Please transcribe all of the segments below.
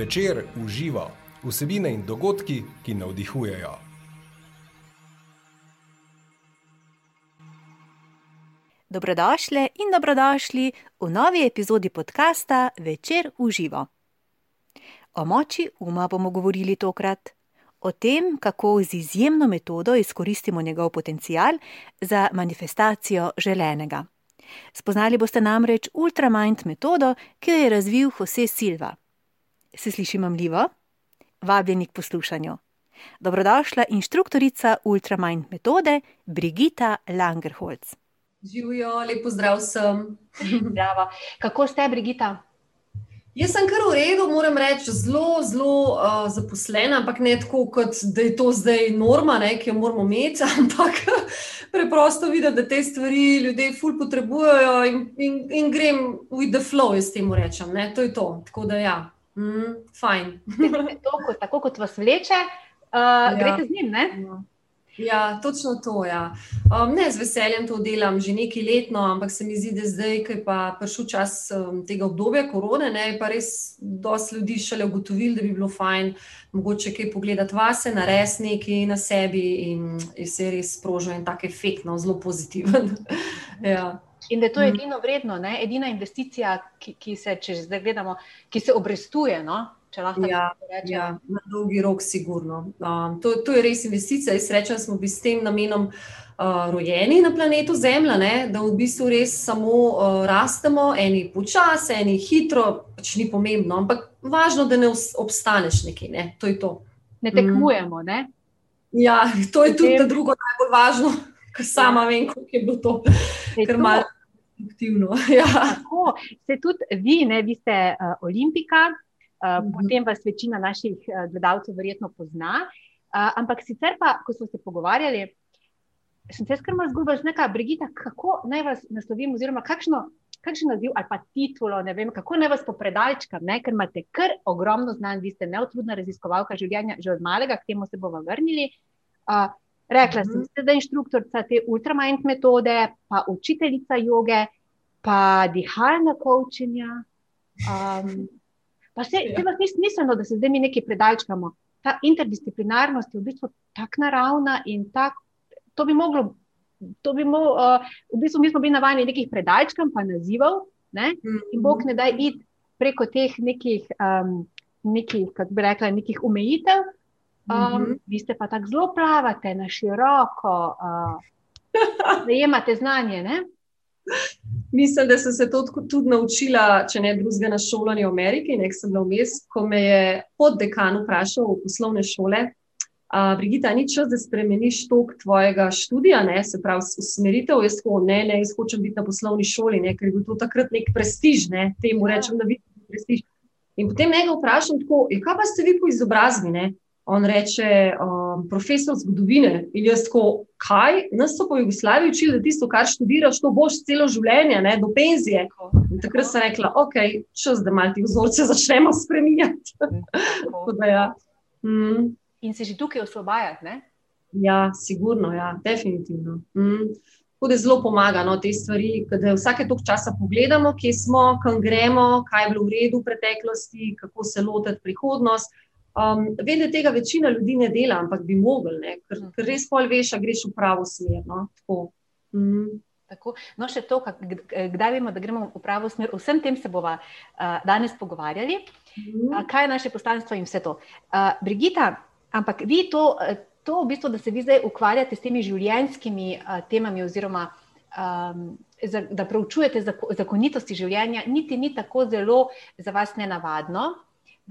Večer uživa vsebine in dogodki, ki navdihujejo. Dobrodošli in dobrodošli v novi epizodi podcasta Večer uživa. O moči uma bomo govorili tokrat, o tem, kako z izjemno metodo izkoristimo njegov potencial za manifestacijo želenega. Spoznali boste namreč Ultramind metodo, ki jo je razvil Jose Silva. Se sliši mamljivo? Vabljeni k poslušanju. Dobrodošla inštruktorica Ultramind metode Brigita Langerholz. Živijo, lepo zdrav vsem. Zdravo. Kako ste, Brigita? Jaz sem kar v redu, moram reči, zelo, zelo uh, zaposlena, ampak ne tako, kot da je to zdaj norma, ne, ki jo moramo imeti, ampak preprosto videti, da te stvari ljudje ful potrebujejo in, in, in grem with the flow, jaz temu rečem. Ne, to je to. Tako da ja, mm, fajn. to, kot, tako kot vas vleče, uh, ja. greste z njim, ne? Ja. Ja, točno to. Ja. Um, ne, z veseljem to delam že nekaj let, no, ampak se mi zdi, da zdaj, ko je prišel čas um, tega obdobja korone, ne, je pa res dosti ljudi šele ugotovili, da bi bilo fajn mogoče kaj pogledati vase, narediti nekaj na sebi in se je res sprožil en tak efekt, no, zelo pozitiven. ja. In da je to mm. edino vredno, ne? edina investicija, ki, ki se, če zdaj gledamo, ki se obrestuje. No? če lahko ja, rečem. Ja, na dolgi rok, sigurno. Um, to, to je res investicija. Jaz rečem, smo bili s tem namenom uh, rojeni na planetu Zemlja, ne? da v bistvu res samo uh, rastemo, eni počasi, eni hitro, pač ni pomembno, ampak važno, da ne obstaneš nekje. Ne? To je to. Ne tekmujemo. Mm. Ne? Ja, to je tudi drugo najbolj važno, ker sama vem, kako je bilo to. Ker malo aktivno. Ja. Tako, ste tudi vi, ne, vi ste uh, olimpika, -hmm. Potem vas večina naših eh, gledalcev verjetno pozna. Uh, ampak sicer pa, ko smo se pogovarjali, sem se skrbno zgubila, znaka, Brigita, kako naj vas naslovim, oziroma kakšno, kakšen naziv ali pa titulo, ne vem, kako naj vas popredalčkam, ne? ker imate kar ogromno znanj, vi ste neutrudna raziskovalka življenja, že od malega, k temu se bomo vrnili. Uh, rekla mm -hmm. sem, da je inštruktorica te ultramind metode, pa učiteljica joge, pa dihalna coachinja. Um, Pa se, ja. se vas ni smiselno, da se zdaj mi nekaj predalčkamo. Ta interdisciplinarnost je v bistvu tako naravna in tak, to bi moglo. To bi mo, uh, v bistvu mi smo bili navajeni nekih predalčkov, pa nazivov, ne? in Bog ne da iti preko teh nekih, um, nekih, kako bi rekla, nekih omejitev. Um, mm -hmm. Vi ste pa tako zelo plavate na široko, uh, da imate znanje. Ne? Mislim, da sem se to tudi naučila, če ne drugega, na šolanju v Ameriki, nek sem bila vmes, ko me je poddekan vprašal v poslovne šole. Uh, Brigita, ni čas, da spremeniš tok tvojega študija, ne? se pravi, usmeritev. Jaz tako, ne, ne, jaz hočem biti na poslovni šoli, ne? ker je bil to takrat nek prestiž, ne? temu rečem, da vidim prestiž. In potem nekaj vprašam, tako, ja, kaj pa ste vi po izobrazbi? Ne? On reče, um, profesor zgodovine. In jaz tako, kaj? Nas so po Jugoslaviji učili, da tisto, kar študiraš, to boš celo življenje, ne, do penzije. In takrat sem rekla, ok, čas, da malo ti vzorce začnemo spremenjati. ja. mm. In se že tukaj osvobajati, ne? Ja, sigurno, ja, definitivno. Mm. Tako da zelo pomaga no, te stvari, da vsake toliko časa pogledamo, kje smo, kam gremo, kaj je bilo v redu v preteklosti, kako se lotiti prihodnosti. Um, vem, da tega večina ljudi ne dela, ampak bi mogli, ker, mhm. ker res pol veš, da greš v pravo smer. No? Tako. Mm. Tako. No, še to, kdaj vemo, da gremo v pravo smer. Vsem tem se bomo uh, danes pogovarjali, mm. uh, kaj je naše poslanstvo in vse to. Uh, Brigita, ampak vi to, to v bistvu, da se vi zdaj ukvarjate s temi življenjskimi uh, temami, oziroma um, za, da preučujete zakonitosti življenja, niti ni tako zelo za vas nenavadno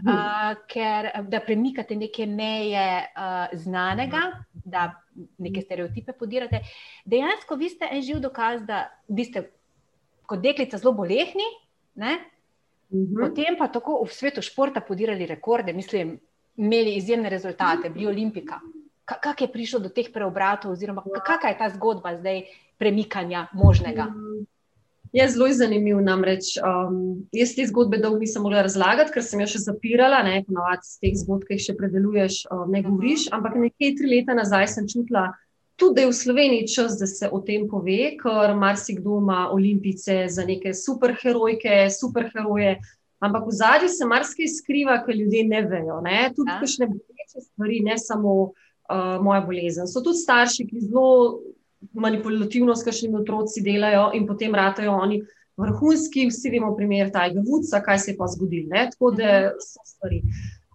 uh, ker da premikate neke meje uh, znanega, da neke stereotipe podirate. Dejansko vi ste en živ dokaz, da vi ste kot deklica zelo bolehni, ne? Uhum. potem pa tako v svetu športa podirali rekorde, mislim, imeli izjemne rezultate, bili olimpika. Kako je prišlo do teh preobratov, oziroma kakšna je ta zgodba zdaj premikanja možnega? Je zelo zanimiv. Namreč um, jaz te zgodbe dolgo nisem mogla razlagati, ker sem jo še zapirala. Ponovadi z teh zgodb, ki jih še predeluješ, um, ne govoriš. Ampak nekaj tri leta nazaj sem čutila, tudi da je v Sloveniji čas, da se o tem pove, ker marsikdo ima olimpice za neke superherojke, superheroje. Ampak v zadnji se marsikaj skriva, ker ljudje ne vejo. Ne? Tudi ja. kakšne boleče stvari, ne samo uh, moja bolezen. So tudi starši, ki zelo manipulativno s kakšnimi otroci delajo in potem ratajo oni vrhunski, vsi vemo primer tajega vuca, kaj se je pa zgodilo. Tako da mhm. so stvari.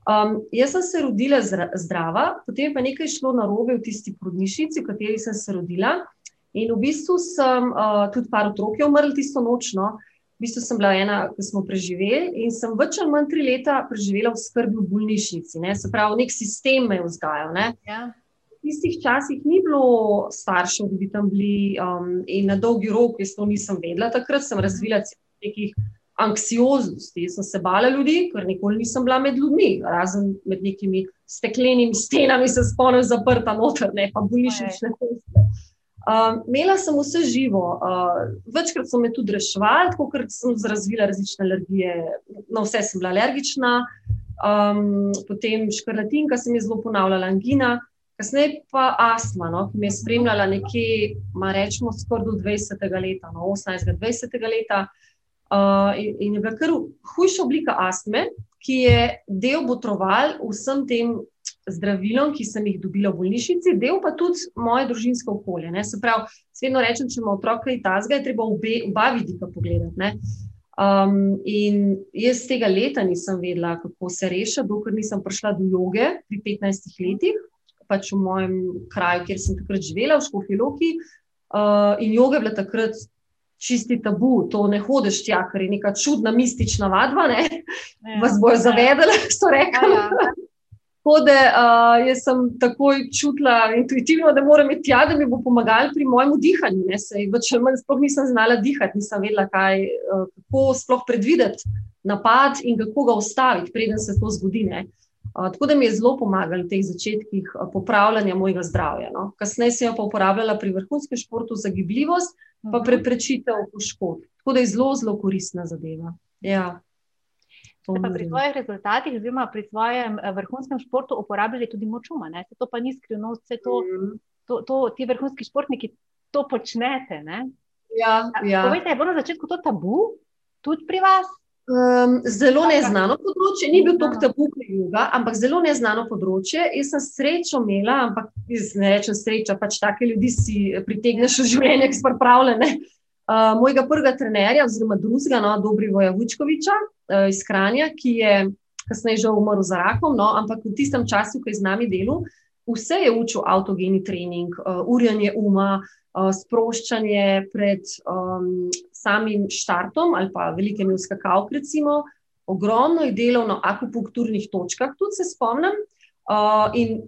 Um, jaz sem se rodila zdrava, potem pa nekaj šlo na robe v tisti porodnišnici, v kateri sem se rodila. In v bistvu sem uh, tudi par otrok umrl tisto nočno. V bistvu sem bila ena, ki smo preživeli in sem več ali manj tri leta preživela v skrbi v bolnišnici. Ne? Se pravi, nek sistem me je vzgajal. Ja. Tistih časih ni bilo staršev, da bi tam bili um, in na dolgi rok, jaz to nisem vedela. Takrat sem razvila nekih anksioznosti, sem se bala ljudi, ker nikoli nisem bila med ljudmi, razen med nekimi steklenimi stenami, se spomnim, zaprta noter, ne pa bolnišnične pošte. Uh, imela sem vse živo, uh, večkrat so me tudi reševali, tako ker sem razvila različne alergije, na vse sem bila alergična, um, potem škrlatinka se mi je zelo ponavljala, angina, kasneje pa astma, no, ki me je spremljala nekje, rečemo, skoraj do 20. leta, no, 18-20. leta. Uh, in, in je bila kar hujša oblika astme, ki je del botroval vsem tem zdravilom, ki sem jih dobila v bolnišnici, del pa tudi moje družinsko okolje. Ne. Se pravi, vedno rečem, če ima otroka in tazga, je treba obe, oba vidika pogledati. Um, in jaz tega leta nisem vedela, kako se reši, dokler nisem prišla do joge pri 15 letih, pač v mojem kraju, kjer sem takrat živela, v Škofiloki. Uh, in joga je bila takrat čisti tabu, to ne hodiš tja, ker je neka čudna, mistična vadba. Ne? Ja, Vas bojo ja. zavedali, so rekli. Ja, ja. Tako da uh, jaz sem takoj čutila intuitivno, da moram iti tja, da mi bo pomagal pri mojem dihanju. Več ali manj sploh nisem znala dihati, nisem vedela, kaj, uh, kako sploh predvideti napad in kako ga ustaviti, preden se to zgodi. Uh, tako da mi je zelo pomagalo v teh začetkih popravljanja mojega zdravja. No. Kasneje sem jo pa uporabljala pri vrhunskem športu za gibljivost, pa mhm. preprečitev poškodb. Tako da je zelo, zelo koristna zadeva. Ja. Pa pri svojih rezultatih, oziroma pri svojem eh, vrhunskem športu, uporabljali tudi močuma. Ne? To pa ni skrivnost, vse to, mm. to, to, ti vrhunski športniki to počnete. Ne? Ja, ja. Povejte, je bilo na začetku to tabu, tudi pri vas? Um, zelo neznano področje, ni bil to tabu, juga, ampak zelo neznano področje. Jaz sem srečo imela, ampak ne rečem sreča, pač take ljudi si pritegneš v življenje, ki so pripravljene. Uh, mojega prvega trenerja, oziroma drugega, no, Dobrivoja Vučkoviča, uh, iz Kranja, ki je kasneje že umrl za rakom, no, ampak v tistem času, ko je z nami delal, vse je učil avtogeni trening, uh, urjanje uma, uh, sproščanje pred um, samim štartom ali pa velikem uskakavk, recimo. Ogromno je delal na akupunkturnih točkah, tudi se spomnim. Uh, in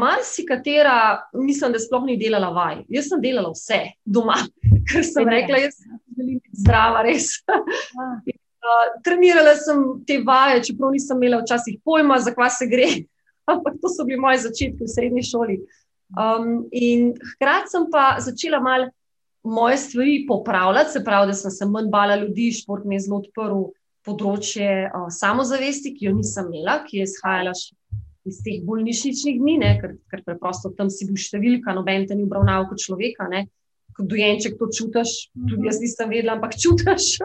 marsikatera, mislim, da sploh ni delala vaj. Jaz sem delala vse doma, ker sem rekla, da želim biti zdrava, res. Uh, trenirala sem te vaje, čeprav nisem imela včasih pojma, zakaj se gre. Ampak to so bili moji začetki v srednji šoli. Um, in hkrati sem pa začela malo moje stvari popravljati, se pravi, da sem se manj bala ljudi, šport mi je zelo odprl področje uh, samozavesti, ki jo nisem imela, ki je izhajala iz teh bolnišničnih dni, ne, ker, ker preprosto tam si bil številka, noben te ni obravnaval kot človeka. Ne. Kot dojenček to čutiš, tudi jaz nisem vedela, ampak čutiš.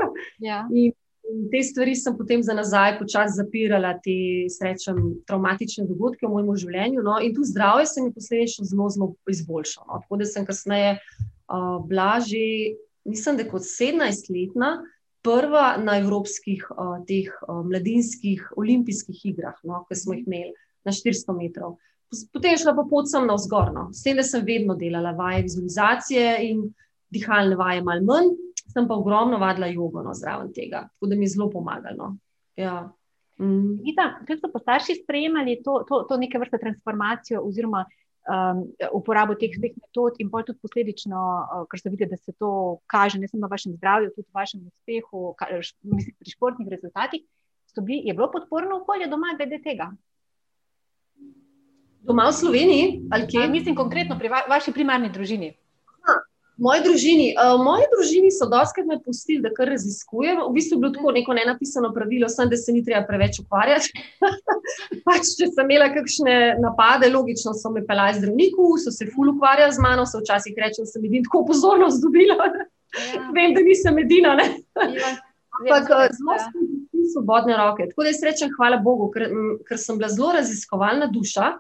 Ja. In In te stvari sem potem za nazaj počasi zapirala, te srečem, traumatične dogodke v mojem življenju. No, in tu zdravje se mi posledično zelo, zelo izboljšalo. No. Tako da sem kasneje uh, bila že, mislim, da kot 17-letna, prva na evropskih uh, teh uh, mladinskih olimpijskih igrah, no, ki smo jih imeli na 400 metrov. Potem je šla pa pot sem na vzgorno, s tem, da sem vedno delala vaje vizualizacije in dihalne vaje, malo manj sem pa ogromno vadila jogo no, zraven tega, tako da mi je zelo pomagalo. Ja. Mm. Kaj so pa starši sprejemali to, to, to neke vrste transformacijo oziroma um, uporabo teh, teh metod in pa tudi posledično, uh, ker se vidi, da se to kaže ne samo na vašem zdravju, tudi v vašem uspehu, kar, mislim, pri športnih rezultatih. Bili, je bilo podporno okolje doma glede tega? Doma v Sloveniji kje? Mislim konkretno pri va, vaši primarni družini. Moji družini, uh, moji družini so doskrat me pustili, da kar raziskujem. V bistvu je bilo tako neko nenapisano pravilo, sem, da se ni treba preveč ukvarjati. pač, če sem imela kakšne napade, logično so me pelali zdravniku, so se ful ukvarjali z mano, se včasih reče, da sem edina tako pozornost dobila. Ja. Vem, da nisem edina. Ja. Ampak zelo svobodne roke. Tako da jaz rečem, hvala Bogu, ker, ker sem bila zelo raziskovalna duša,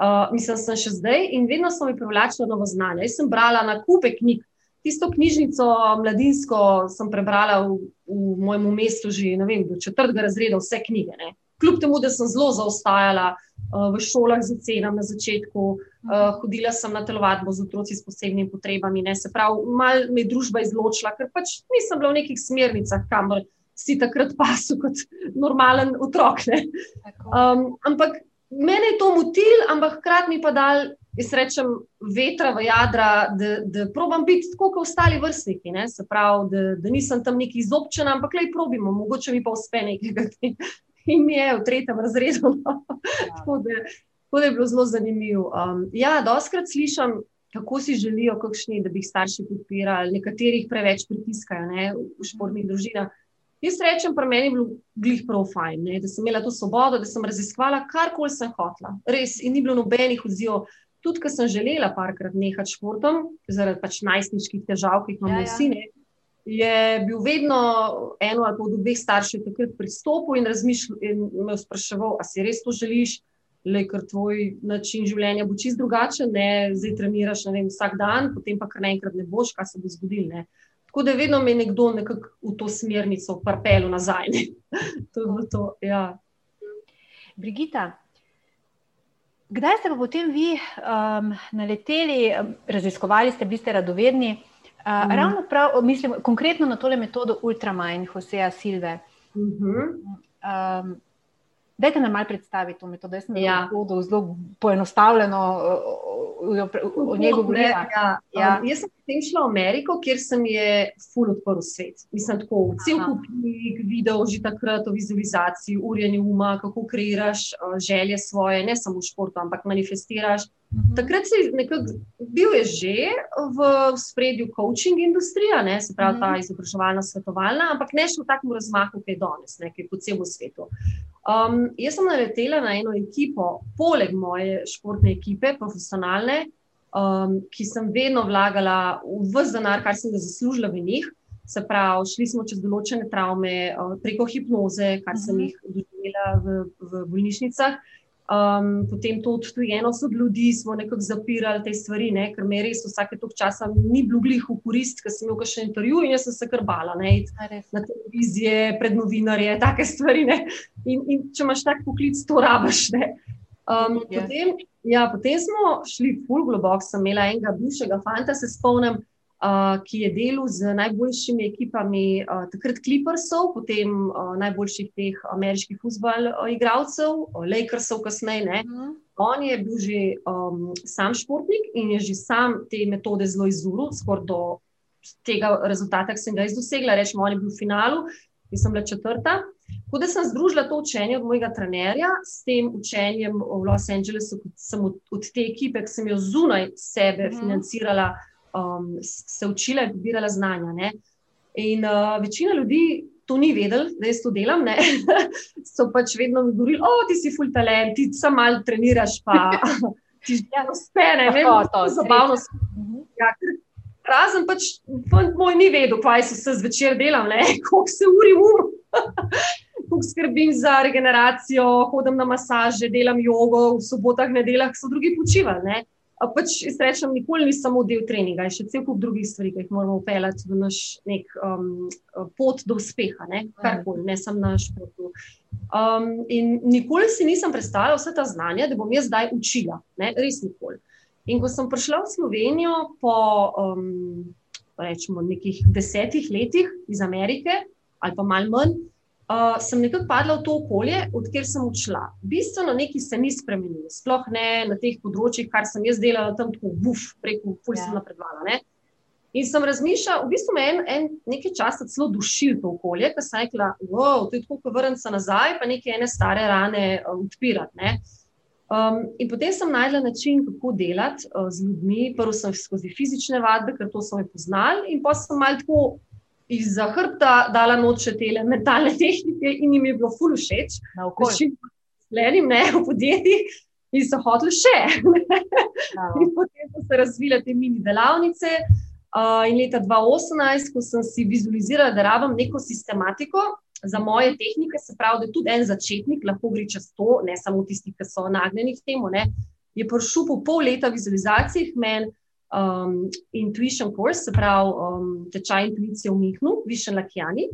uh, mislim, sem še zdaj in vedno so mi privlačila novo znanje. Jaz sem brala na kupe knjig. Tisto knjižnico mladinsko sem prebrala v, v mojem mestu že vem, do četrtega razreda, vse knjige. Ne. Kljub temu, da sem zelo zaostajala uh, v šolah za cenam na začetku, uh, hodila sem na telovadbo z otroci s posebnimi potrebami. Ne. Se pravi, malo me je družba izločila, ker pač nisem bila v nekih smernicah, kamor si takrat pasu kot normalen otrok. Um, ampak mene je to motil, ampak hkrati mi pa dal, jaz rečem, vetra v jadra, da, da probam biti tako kot ostali vrstniki. Ne? Se pravi, da, da nisem tam neki izobčen, ampak le probimo, mogoče mi pa uspe nekaj. In mi je v tretjem razredu. No? Ja. tako, da, tako da je bilo zelo zanimivo. Um, ja, doskrat slišim. Kako si želijo, kakšni, da bi jih starši podpirali, nekaterih preveč pritiskajo ne, v športnih družinah. Jaz rečem, pri meni je bilo glih prav fajn, ne, da sem imela to svobodo, da sem raziskvala karkoli sem hotla. Res, in ni bilo nobenih odzivov. Tudi, ker sem želela parkrat nehati športom, zaradi pač najstniških težav, ki jih imamo ja, ja. vsi, ne, je bil vedno eno ali pa od dveh staršev takrat pristopil in, in me spraševal, ali si res to želiš, le ker tvoj način življenja bo čist drugačen, ne, zdaj treniraš vem, vsak dan, potem pa kar naenkrat ne boš, kaj se bo zgodilo. Tako da vedno me je nekdo nekako v to smernico prpel nazaj. to je to. Ja. Brigita, kdaj ste pa potem vi um, naleteli, raziskovali ste, bili ste radovedni, uh, mm. ravno prav, mislim, konkretno na tole metodo Ultramajn, Joseja Silve. Mm -hmm. um, Dajte nam malo predstaviti to metodo. Jaz sem ja. zelo poenostavljeno o njej govorila. Ja. Ja. Um, jaz sem potem šla v Ameriko, kjer sem je ful odprl svet. Mislim, tako cel kup knjig, video že takrat o vizualizaciji, urjenju uma, kako kreiraš uh, želje svoje, ne samo v športu, ampak manifestiraš. Mhm. Takrat si nekako bil je že v spredju coaching industrija, ne, se pravi ta mhm. izobraževalna, svetovalna, ampak ne še v takem razmahu, ki je danes, ne, ki je po celem svetu. Um, jaz sem naletela na eno ekipo, poleg moje športne ekipe, profesionalne, um, ki sem vedno vlagala v vse denar, kar sem ga zaslužila v njih. Se pravi, šli smo čez določene travme, uh, preko hipnoze, kar sem mhm. jih doživela v, v bolnišnicah. Um, potem to odtujenost od ljudi smo nekako zapirali te stvari, ne? ker me res vsake tok časa ni bilo glih v korist, ker sem imel še intervju in jaz sem se krbala na televizije, pred novinarje, take stvari. In, in če imaš tak poklic, to rabaš. Um, potem, ja, potem smo šli full globok, sem imela enega bivšega fanta, se spomnim ki je delal z najboljšimi ekipami, uh, takrat Clippersov, potem uh, najboljših teh ameriških futbalov, igralcev, Lakersov, kasneje. Ne. Mm. On je bil že um, sam športnik in je že sam te metode zelo izuril, skoraj do tega rezultata, ki sem ga izdosegla. Rečemo, on je bil v finalu, jaz sem bila četrta. Tako da sem združila to učenje od mojega trenerja s tem učenjem v Los Angelesu, kot sem od, od te ekipe, ki sem jo zunaj sebe mm. financirala um, se učila in pobirala znanja. Ne? In uh, večina ljudi to ni vedela, da jaz to delam. so pač vedno mi govorili, oh, ti si full talent, ti samo malo treniraš, pa ti že ne uspe, ne vem, kako zabavno. Mhm. Ja, razen pač moj ni vedel, kaj se vse zvečer delam, koliko se uri um. Kako skrbim za regeneracijo, hodim na masaže, delam jogo, v sobotah, nedeljah so drugi počivali pač rečem, nikoli ni samo del treninga, je še cel kup drugih stvari, ki jih moramo upeljati v naš nek um, pot do uspeha, ne, karkoli, ne samo na športu. Um, in nikoli si nisem predstavljala vse ta znanja, da bom jaz zdaj učila, ne, res nikoli. In ko sem prišla v Slovenijo po um, rečemo, nekih desetih letih iz Amerike, ali pa malo manj, uh, sem nekako padla v to okolje, odkjer sem odšla. Bistveno nekaj se ni spremenilo, sploh ne na teh področjih, kar sem jaz delala tam, tako buf, preko pol sem ja. napredovala. Ne? In sem razmišljala, v bistvu me je en, en nekaj časa celo dušil to okolje, ker sem rekla, wow, to je tako, kot vrniti se nazaj, pa neke ene stare rane uh, odpirati. Um, in potem sem najdla način, kako delati uh, z ljudmi. Prvo sem skozi fizične vadbe, ker to so me poznali, in pa sem malo tako izza hrbta dala noče te mentalne tehnike in jim je bilo ful všeč. Na okolju. Lenim, ne, v podjetjih in so hoteli še. in potem so se razvile te mini delavnice. Uh, in leta 2018, ko sem si vizualizirala, da rabim neko sistematiko, za moje tehnike, se pravi, da tudi en začetnik lahko gre čez to, ne samo tisti, ki so nagnjeni k temu. Ne, je prišel po pol leta vizualizacij meni um, Intuition Course, se pravi um, tečaj intuicije v Mihnu, Višen Lakjani,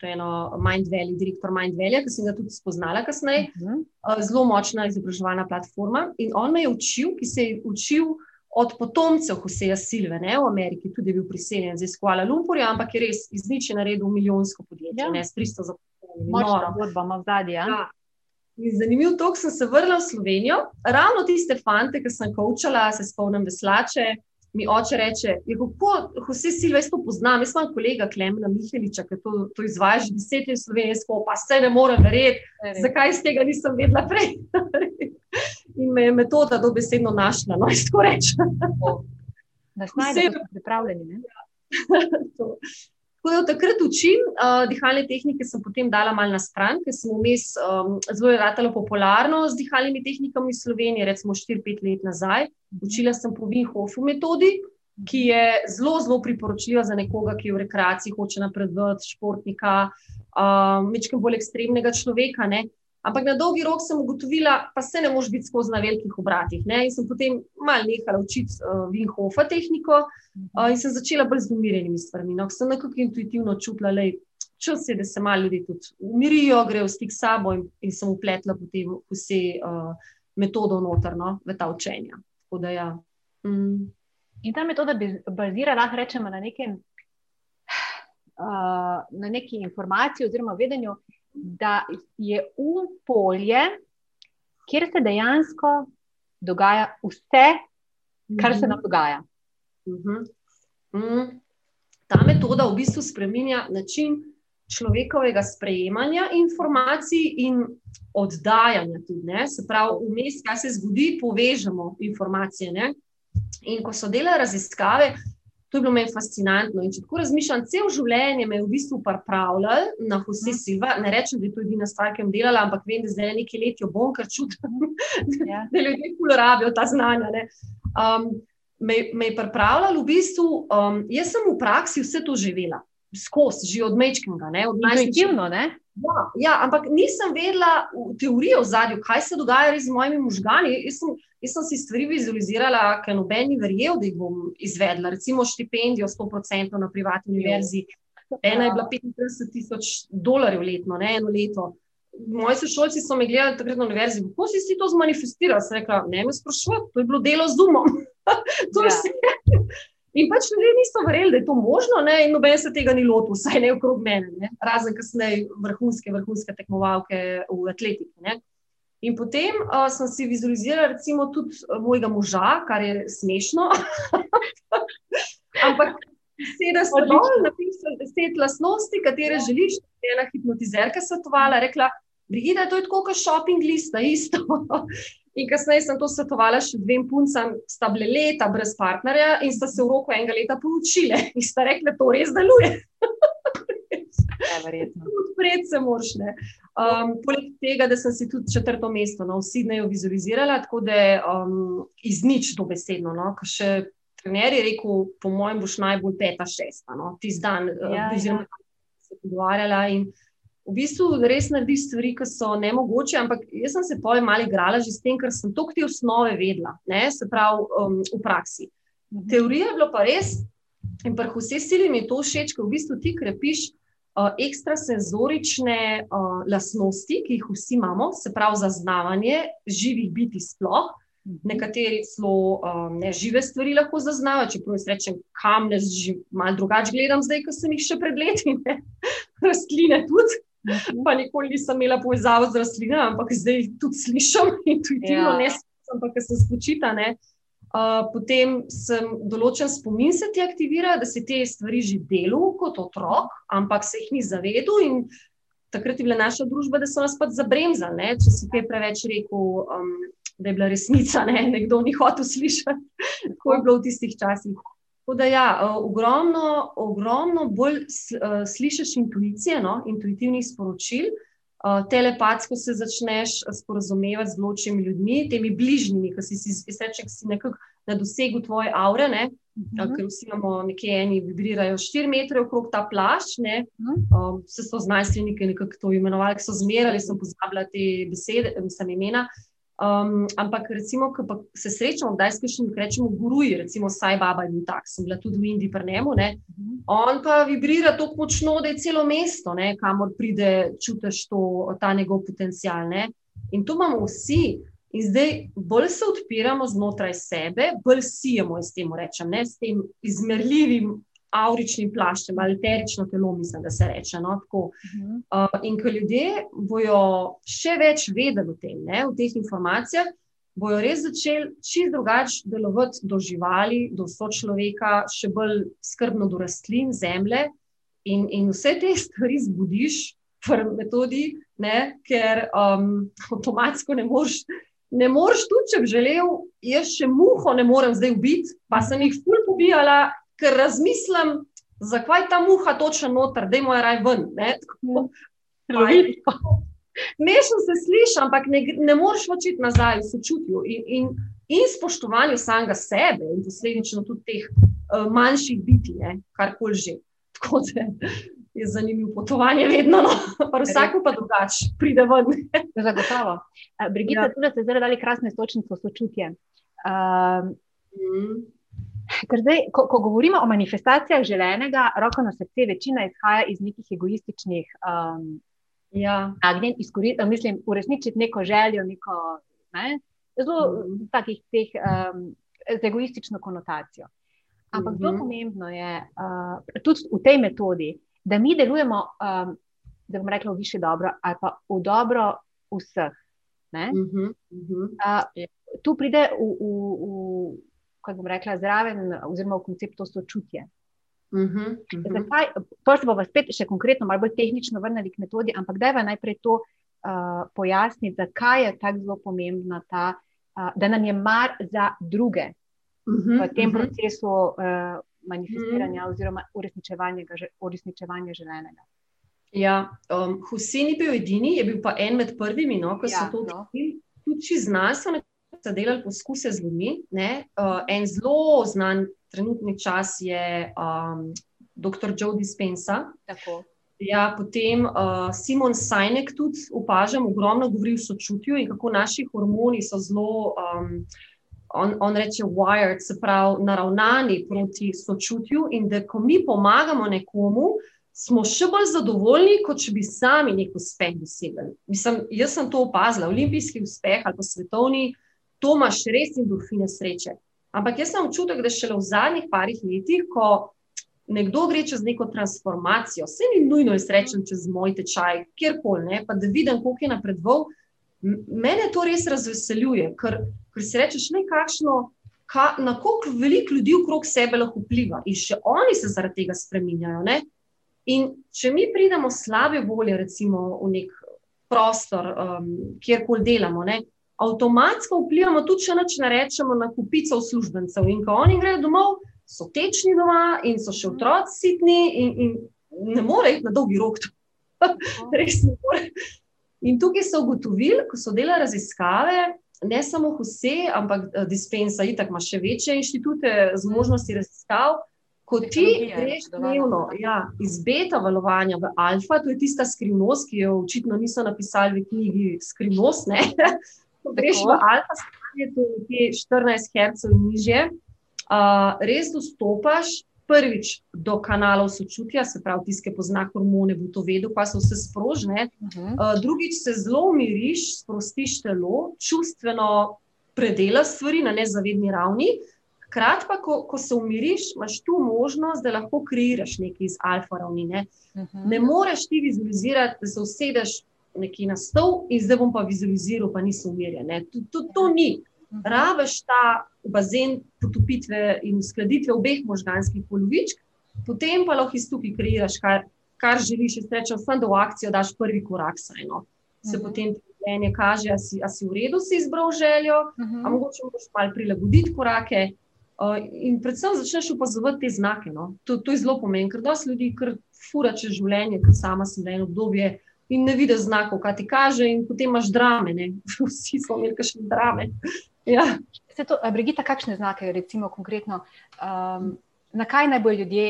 to je eno Mind Valley, direktor Mind Valley, ki sem ga tudi spoznala kasneje. Uh -huh. uh, zelo močna izobraževalna platforma. In on me je učil, ki se je učil od potomcev Hoseja Silve, ne, v Ameriki, tudi je bil priseljen iz Kuala Lumpurja, ampak je res iz nič naredil milijonsko podjetje, ja. ne s 300 zaposlenimi. Močna zgodba, ima zadnji. Ja. ja. Zanimiv tok, sem se vrnila v Slovenijo, ravno tiste fante, ki sem kočala, se spomnim veslače. Mi oče reče, je, kako vse silve to poznam. Jaz imam kolega Klemena Miheliča, ki to, to izvaja že deset let v Sloveniji, pa se ne morem verjeti, zakaj iz tega nisem vedela prej. in me je metoda dobesedno našla. No, tako rečem. Da smo pripravljeni. Ko jo takrat učim, uh, dihalne tehnike sem potem dala malo na stran, ker sem vmes um, zelo ratalo popularno z dihalnimi tehnikami v Sloveniji, recimo 4-5 let nazaj. Učila sem po Vinhofu metodi, ki je zelo, zelo priporočljiva za nekoga, ki v rekreaciji, hoče napredovati, športnika, um, večkrat bolj ekstremnega človeka. Ne? Ampak na dolgi rok sem ugotovila, pa se ne moš biti skozi na velikih obratih. Ne? In sem potem malo nehala učiti uh, Vinhofa tehniko uh, in sem začela bolj z umirjenimi stvarmi. No? Sem nekako intuitivno čutila, da čas je, da se malo ljudi tudi umirijo, grejo v stik s sabo in, in sem upletla potem vse uh, metodo notrno v ta učenja. Da, ja. mm. In ta metoda bi bazirala, lahko rečemo, na, nekem, uh, na neki informaciji oziroma vedenju da je um polje, kjer se dejansko dogaja vse, kar se nam dogaja. Uh -huh. mm. Ta metoda v bistvu spremenja način človekovega sprejemanja informacij in oddajanja. Tudi, se pravi, vmes, kaj se zgodi, povežemo informacije. Ne? In ko so delali raziskave, To je bilo meni fascinantno. In če tako razmišljam, cel življenje me je v bistvu pripravljal na vse mhm. silva. Ne rečem, da je to edina stvar, ki sem delala, ampak vem, da zdaj nekaj let jo bom, ker čutim, ja. da ljudje uporabljajo ta znanja. Um, me, me je pripravljal v bistvu, um, jaz sem v praksi vse to živela, skozi, že od Mečkega, od najstarejšega. Ja, ja, ampak nisem vedela v teoriji o zadju, kaj se dogaja z mojimi možgani. Jaz sem, jaz sem si stvari vizualizirala, ker noben ni verjel, da jih bom izvedla. Recimo štipendijo 100% na privatni univerzi. Ena je bila 35 tisoč dolarjev letno, ne eno leto. Moji sošolci so me gledali takrat na univerzi, kako si si to zmanifestirala. Sem rekla, ne me sprašujete, to je bilo delo z umom. to ja. vse. In pač ljudje niso verjeli, da je to možno, ne? in noben se tega ni lotil, vsaj ne okrog mene, ne? razen kasneje vrhunske, vrhunske tekmovalke v atletiki. Ne? In potem uh, sem si vizualizirala, recimo, tudi mojega moža, kar je smešno. Ampak sedaj sem dol, napisala deset lasnosti, katere ja. želiš, je ena hipnotizerka svetovala, rekla, Brigida, to je tako kot shopping lista, isto. In kasneje sem to svetovala še dvem puncam, sta bile leta brez partnerja in sta se v roku enega leta poučile in sta rekli, da to res deluje. Ja, Odpreti se moraš. Um, poleg tega, da sem si tudi četrto mesto no, Sydneyju vizualizirala, tako da um, iz nič to besedno. No, še trener je rekel, po mojem, boš najbolj peta, šesta, no, tisti dan, ja, uh, oziroma ja. se pogovarjala. In, v bistvu res naredi stvari, ki so ne mogoče. Ampak jaz sem se pojem malo igrala že s tem, ker sem to te osnove vedela, ne? se pravi um, v praksi. Mhm. Teorija je bila pa res, in pa vse sili mi je to všeč, ker v bistvu ti krepiš. Uh, ekstrasenzorične uh, lastnosti, ki jih vsi imamo, se pravi zaznavanje živih biti, sploh. Mhm. Nekateri celo um, ne žive stvari lahko zaznavajo. Če pravi, rečem, kam ne že malo drugače gledam, zdaj, ko sem jih še pred leti, rastline tudi. Pa nikoli nisem imela povezave z rastlinami, ampak zdaj tudi slišim intuitivno, ja. ne samo, ampak se spočita. Uh, potem sem določen spomin se ti aktivira, da si te stvari že delal kot otrok, ampak se jih ni zavedel. Takrat je bila naša družba, da so nas pač zabremzali. Če si kaj preveč rekel, um, da je bila resnica, ne? nekdo ni hotel slišati, kako je bilo v tistih časih. Tako da, ja, ogromno, ogromno bolj slišiš intuicije, no, intuitivnih sporočil, telepatsko se začneš sporozumevati z določenimi ljudmi, temi bližnjimi, ki si, si, si, si nekako na dosegu tvoje aure. Ne. -huh. ker vsi imamo nekje eni, vibrirajo 4 metre okrog ta plašč. Uh -huh. um, vse so znanstveniki nekako to imenovali, so zmerali, sem pozabila te besede, sem imena. Um, ampak, recimo, ko se srečamo, da je skrbno, da rečemo, guruji, recimo, saj baba in tako, sem bila tudi v Indiji, pri njemu. -huh. On pa vibrira tako močno, da je celo mesto, ne, kamor pride, čutiš to, ta njegov potencial. Ne. In to imamo vsi. In zdaj bolj se odpiramo znotraj sebe, bolj sijemo, s tem rečem, ne s tem izmerljivim auričnim plaščem, ali terično telo, mislim, da se reče. No, uh, in ko ljudje bojo še več vedeli o tem, ne, v teh informacijah, bojo res začeli čist drugače delovati do živali, do sočloveka, še bolj skrbno do rastlin, zemlje. In, in vse te stvari zbudiš v metodi, ne, ker um, avtomatsko ne moreš ne moreš tudi, če bi želel, jaz še muho ne morem zdaj ubiti, pa sem jih ful pobijala, ker razmislim, zakaj ta muha točno noter, da je moj raj ven. Mešno se sliši, ampak ne, ne moreš očiti nazaj v sočutju in, in, in spoštovanju samega sebe in posledično tudi teh uh, manjših biti, karkoli že. Tako da je zanimivo potovanje, vedno, no. pa vsako pa drugače, pride ven. Zagotovo. Eh, Brigita, ja. tudi ste zdaj dali krasne sočnice sočutje. Uh, mm. Ker zdaj, ko, ko govorimo o manifestacijah želenega, roko na srce, večina izhaja iz nekih egoističnih um, ja. agnjen, izkoristiti, mislim, uresničiti neko željo, neko, ne, zelo mm. takih teh um, z egoistično konotacijo. Ampak mm -hmm. zelo pomembno je uh, tudi v tej metodi, da mi delujemo, um, da bomo rekli, v više dobro ali pa v dobro vseh. -huh, uh -huh. Uh, tu pride v, v, v kako bom rekla, zraven, oziroma v konceptu sočutje. Uh -huh, uh -huh. Zakaj, se bomo spet še konkretno, malo bolj tehnično vrnili k metodi, ampak da je najprej to uh, pojasniti, zakaj je tako zelo pomembna ta, uh, da nam je mar za druge uh -huh, v tem uh -huh. procesu. Uh, manifestiranja mm. oziroma uresničevanja želenega. Ja, um, Husin je bil edini, je bil pa en med prvimi, no, ko ja, so to no. tudi znanstveno delali poskuse z ljudmi. Uh, en zelo znan trenutni čas je um, dr. Joe Dispensa. Ja, potem uh, Simon Sajnek tudi opažam, ogromno govori o sočutju in kako naši hormoni so zelo. Um, on, on reče, wired, se pravi, naravnani proti sočutju, in da ko mi pomagamo nekomu, smo še bolj zadovoljni, kot če bi sami nek uspeh dosegli. Mislim, jaz sem to opazila, olimpijski uspeh ali pa svetovni, to imaš res endorfine sreče. Ampak jaz sem občutek, da šele v zadnjih parih letih, ko nekdo gre čez neko transformacijo, se ni nujno izrečen čez moj tečaj, kjerkoli, pa da vidim, koliko je napredoval. Mene to res razveseljuje, ker, ker si rečeš, nekakšno, ka, na koliko veliko ljudi okrog sebe lahko vpliva in še oni se zaradi tega spremenjajo. Ne? In če mi pridemo slabe volje, recimo v nek prostor, um, kjerkoli delamo, ne? Avtomatsko vplivamo tudi, če neč rečemo, na kupico uslužbencev. In ko oni gredo domov, so tečni doma in so še otroci sitni in, in ne morejo iti na dolgi rok. Res ne morejo. In tukaj so ugotovili, ko so delali raziskave, ne samo vse, ampak eh, dispensa, itak ima še večje inštitute z možnosti raziskav. Ko ti greš dnevno ja, iz beta valovanja v alfa, to je tista skrivnost, ki jo očitno niso napisali v knjigi Skrivnost. Ko greš v alfa, stanje, to je 14 Hz in niže, uh, res dostopaš prvič do kanalov sočutja, se pravi, tiske pozna hormone, bo to vedel, pa so vse sprožne. Uh -huh. uh, drugič se zelo umiriš, sprostiš telo, čustveno predelaš stvari na nezavedni ravni. Hkrati pa, ko, ko se umiriš, imaš tu možnost, da lahko kreiraš nekaj iz alfa ravni. Ne, uh -huh. ne moreš ti vizualizirati, da se usedeš nekje na stol in zdaj bom pa vizualiziral, pa nisem umirjen. To, ni. Mhm. Rabeš ta bazen potopitve in uskladitve obeh možganskih polovičk, potem pa lahko iz tukaj kreiraš, kar, kar želiš. Rečem, samo da v akcijo daš prvi korak, saj no. Se uh mhm. -huh. potem mnenje kaže, da si, si v redu, si izbral željo, uh -huh. a mogoče moraš malo prilagoditi korake. Uh, in predvsem začneš opazovati te znake. No. To, to je zelo pomembno, ker dosti ljudi kar fura čez življenje, ker sama sem eno obdobje in ne vidiš znakov, kaj ti kaže, in potem imaš drame. Ne. Vsi smo imeli še drame. Ja. To, Brigita, kakšne znake, recimo konkretno, um, na kaj naj bojo ljudje,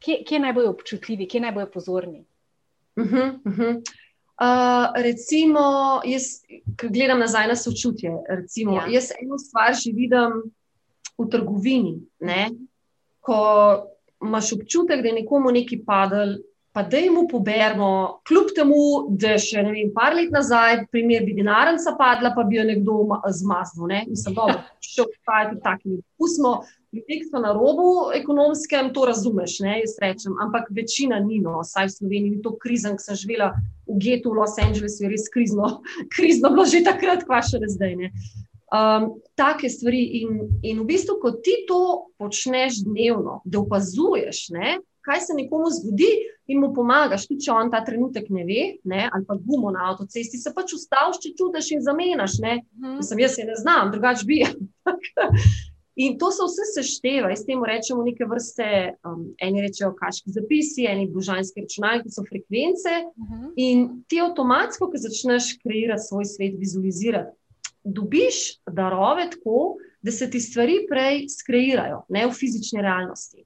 kje, kje naj bojo občutljivi, kje naj bojo pozorni? Uh -huh, uh -huh. Uh, recimo, jaz, ki gledam nazaj na sočutje, recimo, ja. jaz eno stvar že vidim v trgovini. Ne? Ko imaš občutek, da je nekomu nekaj padel, pa da jim poberemo, kljub temu, da še ne vem, par let nazaj, primer bi denarnica padla, pa bi jo nekdo zmaznil. Ne? Mislim, da še obstajajo taki ljudje. Pustimo ljudi, ki so na robu ekonomskem, to razumeš, ne? jaz rečem, ampak večina ni, no, saj v Sloveniji ni to krizen, ki sem živela v getu v Los Angelesu, je res krizno, krizno bilo že takrat, kva še zdaj. Ne? Um, take stvari, in, in v bistvu, ko ti to počneš dnevno, da opazuješ, ne, kaj se nekomu zgodi, in mu pomagaš, tudi če on ta trenutek ne ve, ne, ali pa gumo na avtocesti, se pač ustaviš, če čutiš in zamenjaš. Mhm. Sem jaz, ne znam, drugače bi. in to se vse sešteva, in s tem rečemo neke vrste, um, eni rečejo kaški zapisi, eni božanski računalniki, so frekvence. Mhm. In ti avtomatsko, ko začneš kreirati svoj svet, vizualizirati, dobiš darove tako, da se ti stvari prej skreirajo, ne v fizični realnosti.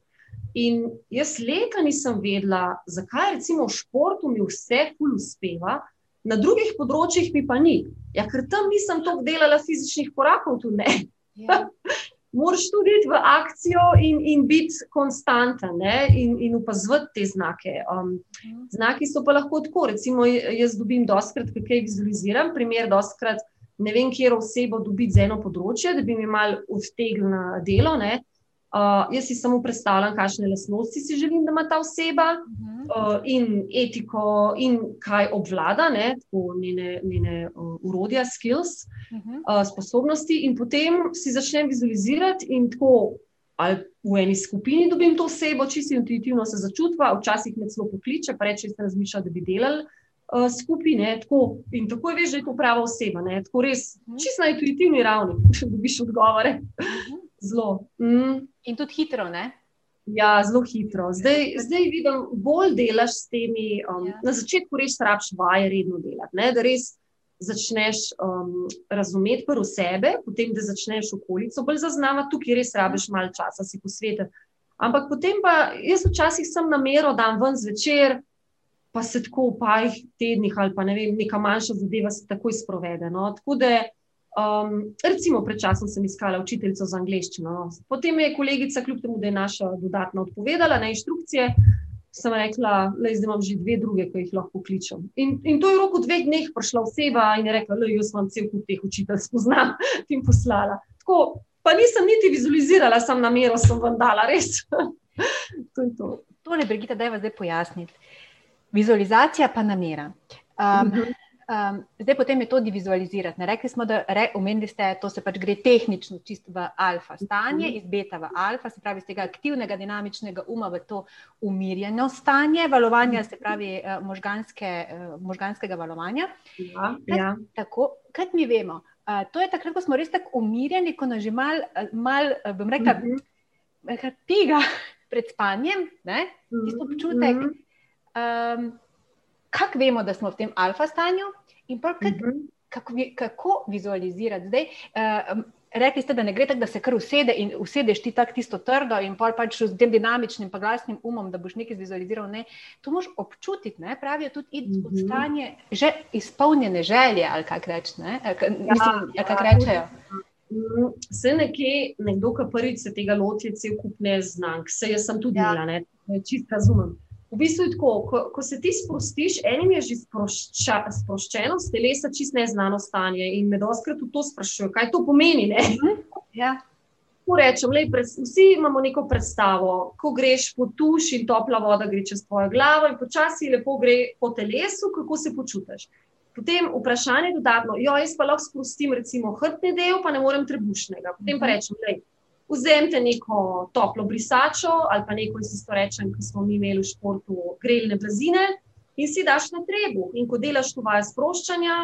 In jaz leta nisem vedela, zakaj recimo v športu mi vse ful uspeva, na drugih področjih mi pa ni. Ja, ker tam nisem toliko delala fizičnih korakov, tu ne. Ja. Moraš tudi iti v akcijo in, in biti konstanten in, in upazovati te znake. Um, mhm. znaki so pa lahko tako. Recimo, jaz dobim doskrat, kaj vizualiziram, primer, doskrat ne vem, kje osebo dobiti za eno področje, da bi mi mal odtegnila delo. Ne. Uh, jaz si samo predstavljam, kakšne lasnosti si želim, da ima ta oseba, uh, in etiko, in kaj obvlada, ne, tako njene, njene uh, urodja, skills, uh, sposobnosti. In potem si začnem vizualizirati, in tako ali v eni skupini dobim to osebo, čisto intuitivno se začutva, včasih me celo pokliče, pa reče, da se razmišlja, da bi delali. Uh, skupine, tako, in tako je, veš, da je to prava oseba. Ne, tako res, čisto na intuitivni ravni, če dobiš odgovore. Uh -huh. Zelo. Mm. In tudi hitro, ne? Ja, zelo hitro. Zdaj, zdaj vidim, bolj delaš s temi. Um, ja. Na začetku res rabiš vaje redno delati, ne? da res začneš um, razumeti prvo sebe, potem da začneš okolico bolj zaznavati, tukaj res rabiš malo časa, si posvetiti. Ampak potem pa jaz včasih sem namero dan ven zvečer, pa se tako v parih tednih ali pa ne vem, neka manjša zadeva se takoj sprovede. No? Tako da Um, recimo, pred časom sem iskala učiteljico za angliščino. No. Potem je kolegica, kljub temu, da je naša dodatna odpovedala na inštrukcije, sem rekla, da imam že dve druge, ki jih lahko kličem. In, in to je v roku dveh dneh prišla oseba in je rekla, da jaz vam cel kup teh učitelj spoznam in poslala. Tako, pa nisem niti vizualizirala, sem namero sem vam dala, res. to je to. To ne, Brigita, da je vas zdaj pojasniti. Vizualizacija pa namera. Um, uh. -huh. Um, zdaj, potem je to divizualizirati. Rekli smo, da re, omenili ste, to se pač gre tehnično čisto v alfa stanje, iz beta v alfa, se pravi iz tega aktivnega dinamičnega uma v to umirjeno stanje valovanja, se pravi uh, možganske, uh, možganskega valovanja. Ja, ja. Tako, kot mi vemo, uh, to je takrat, ko smo res tako umirjeni, ko nas že mal, mal bom rekla, uh -huh. tega pred spanjem, ne, tisto občutek. Um, kako vemo, da smo v tem alfa stanju in kak, uh mhm. -huh. kako, kako vizualizirati. Zdaj, uh, rekli ste, da ne gre tako, da se kar usede in usedeš ti tako tisto trdo in pa pač z tem dinamičnim, pa glasnim umom, da boš nekaj vizualiziral. Ne. To moš občutiti, ne. pravijo tudi uh -huh. v stanje že izpolnjene želje ali kak reč, ne. Ja, mislim, ja, kak rečejo. Vse nekje, nekdo, ki prvič se tega loti, cel kup neznank, vse jaz sem tudi ja. imela, čisto razumem. V bistvu je tako, ko, ko se ti sprostiš, enim je že sprošča, sproščeno, z telesa čist neznano stanje in me doskrat v to sprašujejo, kaj to pomeni. Mhm. Ja. Rečem, lej, pred, vsi imamo neko predstavo, ko greš po tuš in topla voda gre čez tvojo glavo in počasi lepo gre po telesu, kako se počutiš. Potem vprašanje dodatno, jo jaz pa lahko sprostim recimo hrbtni del, pa ne morem trebušnega. Potem pa mhm. rečem, lej, vzemite neko toplo brisačo ali pa neko, ki se to reče, ki smo mi imeli v športu, grelne blazine in si daš na trebuh. In ko delaš to vaje sproščanja,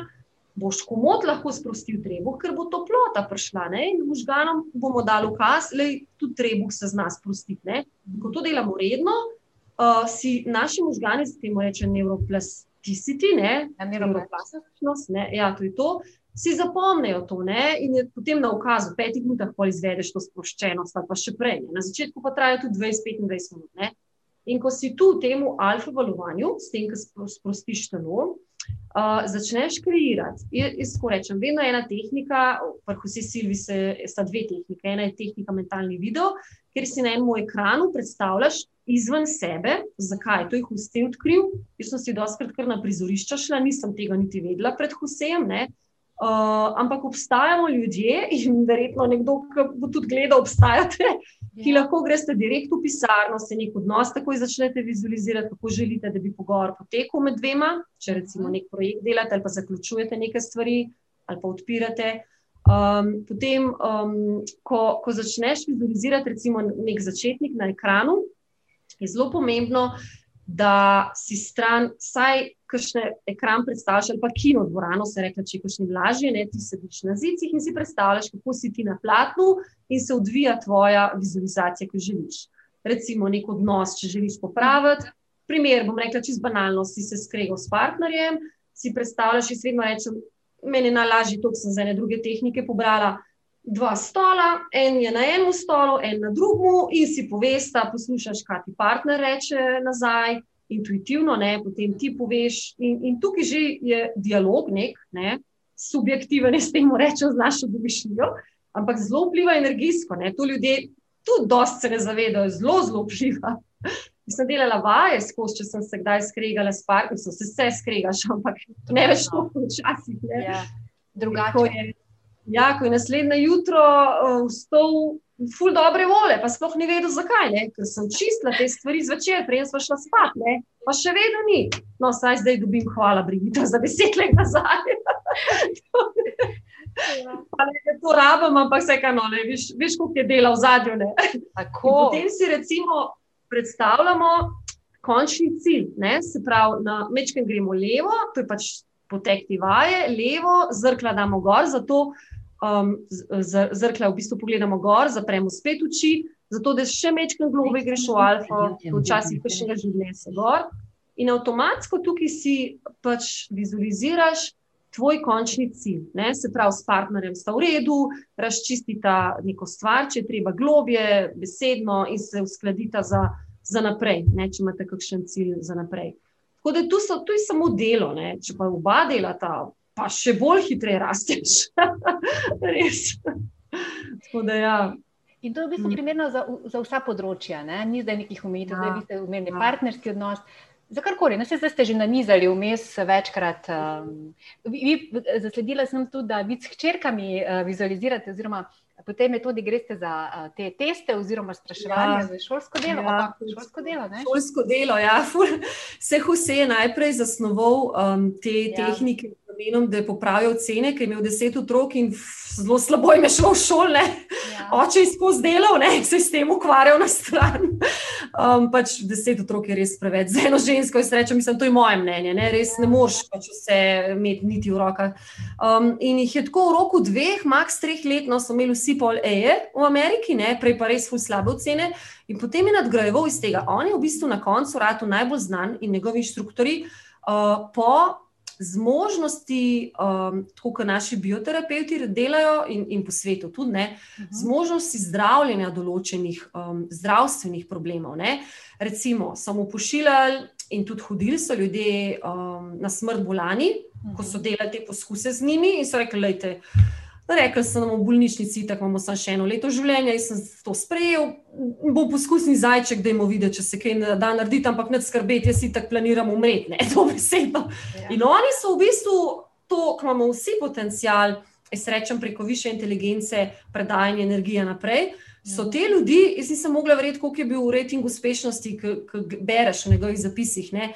boš komod lahko sprostil trebuh, ker bo toplota prišla. Ne? In možganom bomo dali ukaz, da tudi trebuh se zna sprostiti. Ne? Ko to delamo redno, uh, si naši možgani, s tem rečemo neuroplasticity, ne? neuroplastičnost, ne? Ja, to je to si zapomnijo to ne? in je potem na ukazu, v petih minutah pa izvedeš to sproščenost, pa še prej. Ne? Na začetku pa traja tudi 20-25 minut. Ne? In ko si tu v tem alfa-valovanju, s tem, ko sprostiš telo, uh, začneš kreirati. Jaz tako rečem, vedno je ena tehnika, pa vsi silvi se, sta dve tehnike. Ena je tehnika mentalni video, ker si na enem ekranu predstavljaš izven sebe, zakaj to je Husej odkril. Jaz sem si doskrat kar na prizorišča šla, nisem tega niti vedela pred Husejem. Uh, ampak obstajamo ljudje, in verjetno nekdo, ki bo tudi gledal, obstajate, ki ja. lahko greste direkt v pisarno, se nek odnos takoj začnete vizualizirati, kako želite, da bi pogovor potekal med dvema. Če recimo mhm. nek projekt delate ali pa zaključujete neke stvari ali pa odpirate. Um, potem, um, ko, ko začneš vizualizirati, recimo, nek začetnik na ekranu, je zelo pomembno, da si stran, vsaj kakšne ekran predstavljaš, ali pa kino dvorano, se reče, če kašni lažje, ne ti sediš na zicih in si predstavljaš, kako si ti na platnu in se odvija tvoja vizualizacija, ki želiš. Recimo, nek odnos, če želiš popraviti. Primer, bom rekla, čez banalno, si se skregal s partnerjem, si predstavljaš, jaz vedno rečem, meni je najlažje, to sem za ene druge tehnike pobrala dva stola, en je na enem stolu, en na drugem, in si povesta, poslušaš, kaj ti partner reče nazaj, intuitivno, ne, potem ti poveš. In, in tukaj že je dialog, nek, ne, subjektiven, s tem rečem, z našo domišljijo, ampak zelo vpliva energijsko. Ne, to ljudje tudi dosti se ne zavedajo, zelo, zelo vpliva. Sem delala vaje skozi, če sem se kdaj skregala s partnerjem, se vse skregaš, ampak ne veš, kako včasih je. Ja, drugače. Ja, ko je naslednje jutro uh, vstal ful dobre vole, pa sploh ni vedel, zakaj. Ne? Ker sem čistila te stvari zvečer, prej sem šla spat, ne? pa še vedno ni. No, saj zdaj dobim hvala, Brigita, za deset let nazaj. Pa ne, to rabim, ampak vse kaj no, veš, veš, koliko je dela v zadju. Potem si recimo predstavljamo končni cilj. Ne? Se pravi, na mečkem gremo levo, to je pač potek ti vaje, levo, zrkla damo gor, zato um, zrkla v bistvu pogledamo gor, zapremo spet oči, zato da še mečkam globe greš v alfa, včasih pa še ga življenje se gor. In avtomatsko tukaj si pač vizualiziraš tvoj končni cilj. Ne? Se pravi, s partnerjem sta v redu, razčistita neko stvar, če treba globje, besedno in se uskladita za, za naprej, ne? če imate kakšen cilj za naprej. Tako da tu, so, tu je samo delo, ne? če pa oba delata, pa še bolj hitreje rasteš. Res. Da, ja. In to je v bistvu mm. primerno za, za vsa področja, ne? ni zdaj nekih omejitev, ja. zdaj ste umenili ja. partnerski odnos. Za karkoli, no, zdaj ste že nanizali vmes večkrat. Um, vi, zasledila sem tudi, da vi s hčerkami uh, vizualizirate, oziroma po tej metodi greste za uh, te teste oziroma spraševanje ja. za šolsko delo. Ja. Opa, šolsko delo, šolsko delo ja. Vse vse je najprej zasnoval um, te ja. tehnike namenom, da je popravil ocene, ker je imel deset otrok in zelo slabo je šlo v šole. Ja. Oče je skozi delal, ne, se s tem ukvarjal na stran. Um, pač deset otrok je res preveč. Za eno žensko je sreča, mislim, to je moje mnenje. Ne, res ne moreš pač vse imeti niti v rokah. Um, in jih je tako v roku dveh, maks treh let, no, so imeli vsi pol EE v Ameriki, ne, prej pa res ful slabe ocene. In potem je nadgrajeval iz tega. On je v bistvu na koncu ratu najbolj znan in njegovi inštruktori uh, po zmožnosti, um, tako kot naši bioterapeuti delajo in, in po svetu tudi, ne, uh mhm. -huh. zmožnosti zdravljenja določenih um, zdravstvenih problemov. Ne. Recimo, samo pošiljali in tudi hodili so ljudje um, na smrt bolani, uh -huh. ko so mhm. delali te poskuse z njimi in so rekli, da Rekli so nam v bolnišnici, da imamo samo še eno leto življenja, in sem to sprejel. Bo poskusni zajček, da jim videti, če se kaj da narediti, ampak ne skrbeti, jaz si tako planiram umreti, ne to besedno. Ja. In oni so v bistvu to, kar imamo vsi potencial, jaz rečem preko više inteligence, predajanje energije naprej. So ja. te ljudi, jaz nisem mogla verjeti, koliko je bil v rejtingu uspešnosti, ki bereš v njegovih zapisih. Ne?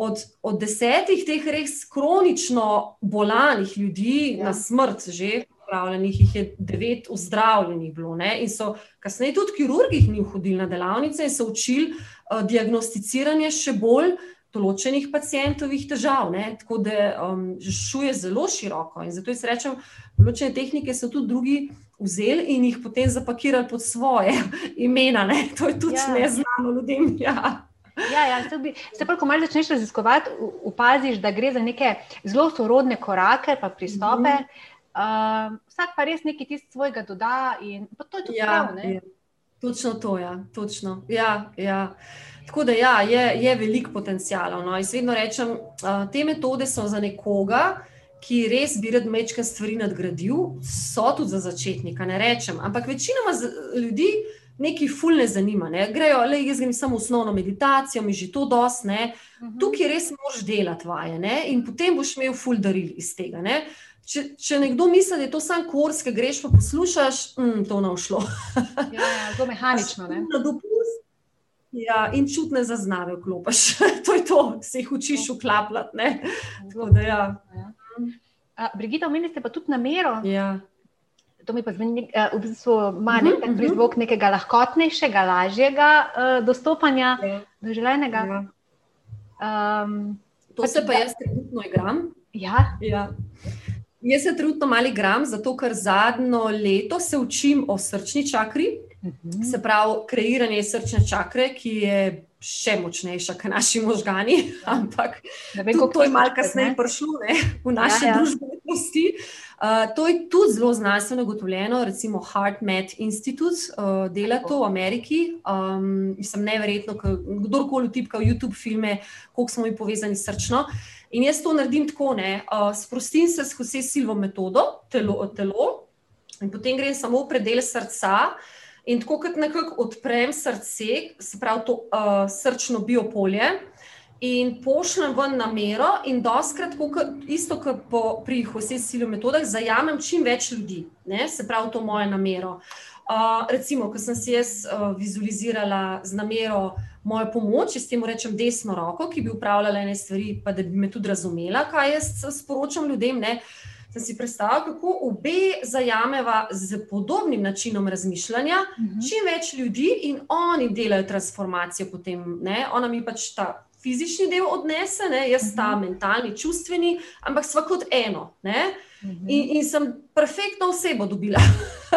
Od, od desetih teh res kronično bolanih ljudi ja. na smrt, že upravljenih, jih je devet ozdravljenih bilo. Ne? In so kasneje tudi kirurgi njih hodili na delavnice in so učili uh, diagnosticiranje še bolj. Določenih pacijentovih težav, ne? tako da um, šuje zelo široko. In zato jaz rečem, določene tehnike so tudi drugi vzeli in jih potem zapakirali pod svoje imena. Ne? To je tudi ja. neznano ljudem. Ja. Ja, ja, se, bi, se pa, ko malo začneš raziskovati, opaziš, da gre za neke zelo sorodne korake, pa pristope. Mm -hmm. uh, vsak pa res nekaj tistega svojega doda, in to je tudi ja, prav. Ja. Točno to, ja, točno. Ja, ja. Tako da ja, je, je veliko potencijala. No. Jaz vedno rečem, uh, te metode so za nekoga, ki res bi rad mečke stvari nadgradil, so tudi za začetnika, ne rečem. Ampak večinoma ljudi nekaj ful ne zanima. Ne? Grejo, le jaz grem samo osnovno meditacijo, mi že to dosti, uh mhm. -huh. tukaj res moraš delati vaje ne? in potem boš imel ful daril iz tega. Ne? Če, če nekdo misli, da je to samo kurs, ki greš pa poslušaš, mm, to ne všlo. ja, ja, zelo mehanično. Ja, in čutne zaznave vklopiš. to je to, se jih učiš uklapljati. Ja. Ja. Brigita, omenite pa tudi namero. Ja to mi pa zmeni, uh, v bistvu ima nek uh -huh. prizvok nekega lahkotnejšega, lažjega uh, dostopanja ja. do želenega. Ja. Um, to se pa da, jaz trenutno igram. Ja. Ja. Jaz se trenutno malo igram, zato ker zadnjo leto se učim o srčni čakri, uh mhm. -huh. se pravi, kreiranje srčne čakre, ki je še močnejša kot naši možgani. Ampak vem, to je malo kasneje prišlo ne, v naše ja, ja. družbenosti. Uh, to je tudi zelo znanstveno ugotovljeno, recimo HeartMath Institute uh, dela to v Ameriki. Um, mislim, neverjetno, kdorkoli tipka v YouTube filme, koliko smo mi povezani srčno. In jaz to naredim tako, ne, uh, sprostim se skozi silvo metodo, telo, telo, in potem grem samo v predel srca. In tako kot nekako odprem srce, se pravi to uh, srčno biopolje, in pošljem ven namero, in doskrat, isto kot pri vseh silih metodah, zajamem čim več ljudi, ne? se pravi to moje namero. Uh, recimo, ko sem si jaz uh, vizualizirala z namero mojo pomoč, s tem rečem desno roko, ki bi upravljala ene stvari, pa da bi me tudi razumela, kaj jaz sporočam ljudem. Ne? Sem si predstavljala, kako obe zajameva z podobnim načinom razmišljanja, uh mhm. -huh. čim več ljudi in oni delajo transformacijo. Potem, Ona mi pač ta fizični del odnese, ne? jaz uh -huh. ta mhm. mentalni, čustveni, ampak sva kot eno. Uh mhm. -huh. in, in sem perfektno osebo dobila.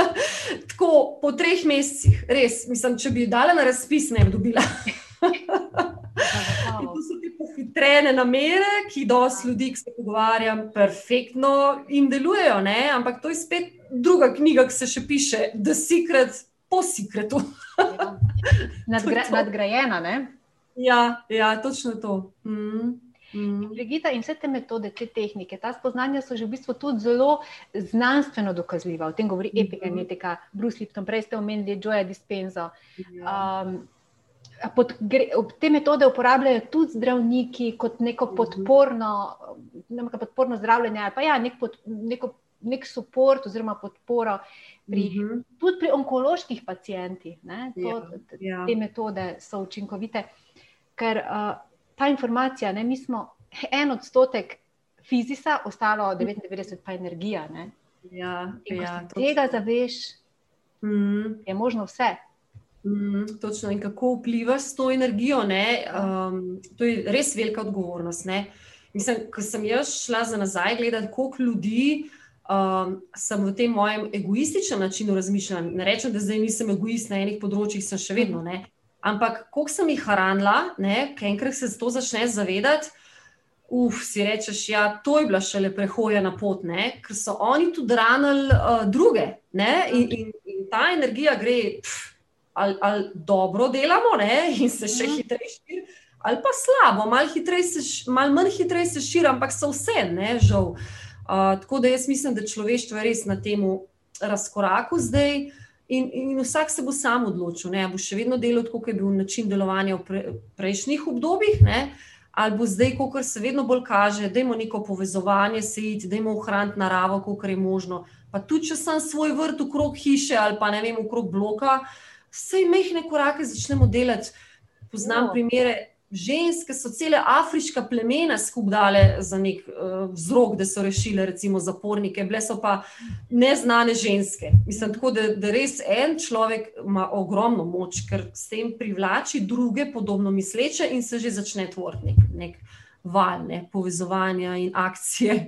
Tako po treh mesecih, res, mislim, če bi dala na razpis, ne bi dobila. to so ti pohitrene namere, ki dosti ljudi, ki se pogovarjam, perfektno in delujejo, ne? ampak to je spet druga knjiga, ki se še piše, The Secret po Secretu. Nadgra nadgrajena, ne? Ja, ja točno to. Mm. Mm. Brigita in vse te metode, te tehnike, ta spoznanja so že v bistvu tudi zelo znanstveno dokazljiva. O tem govori mm -hmm. epigenetika, Bruce Lipton, prej ste omenili Joe Dispenza. Um, pod, gre, te metode uporabljajo tudi zdravniki kot neko mhm. podporno, neko podporno zdravljenje ali pa ja, nek, pod, neko, nek podpor oziroma podporo. Pri, uh -huh. Tudi pri onkoloških pacijentih ne, to, ja, ja. te metode so učinkovite ker uh, ta informacija, ne, mi smo en odstotek fizisa, ostalo 99% pa energija. Ne. Ja, In ja, ko se tega zaveš, mm. je možno vse. Mm, točno in kako vplivaš s to energijo. Um, to je res velika odgovornost. Ne? Mislim, ko sem jaz šla za nazaj gledati, koliko ljudi um, sem v tem mojem egoističnem načinu razmišljanja. Ne rečem, da zdaj nisem egoist na enih področjih, sem še vedno. Ne? Ampak, koliko sem jih hranila, ki enkrat se to začneš zavedati, uf, si rečeš, da ja, to je bila šele prehoja na pot, ne? ker so oni tudi ranili uh, druge. In, in, in ta energija gre, pf, ali, ali dobro delamo ne? in se še mhm. hitreje širi, ali pa slabo, malo mal manj hitreje se širi, ampak so vse, ne, žal. Uh, tako da jaz mislim, da človeštvo je res na tem razkoraku zdaj. In, in vsak se bo sam odločil, ali bo še vedno delal tako, kot je bil način delovanja v pre, prejšnjih obdobjih, ne? ali bo zdaj, kot se vedno bolj kaže, da imamo neko povezovanje, se iti, da imamo ohraniti naravo, kot je možno. Pa tudi, če sem svoj vrt okrog hiše ali pa ne vem, okrog bloka, vse mehne korake začnemo delati. Poznam no. primere ženske so cele afriška plemena skupaj za nek uh, vzrok, da so rešile, recimo, zapornike, bile so pa neznane ženske. Mislim, tako, da, da res en človek ima ogromno moč, ker s tem privlači druge podobno misleče in se že začne tvoriti nek, nek val ne, povezovanja in akcije.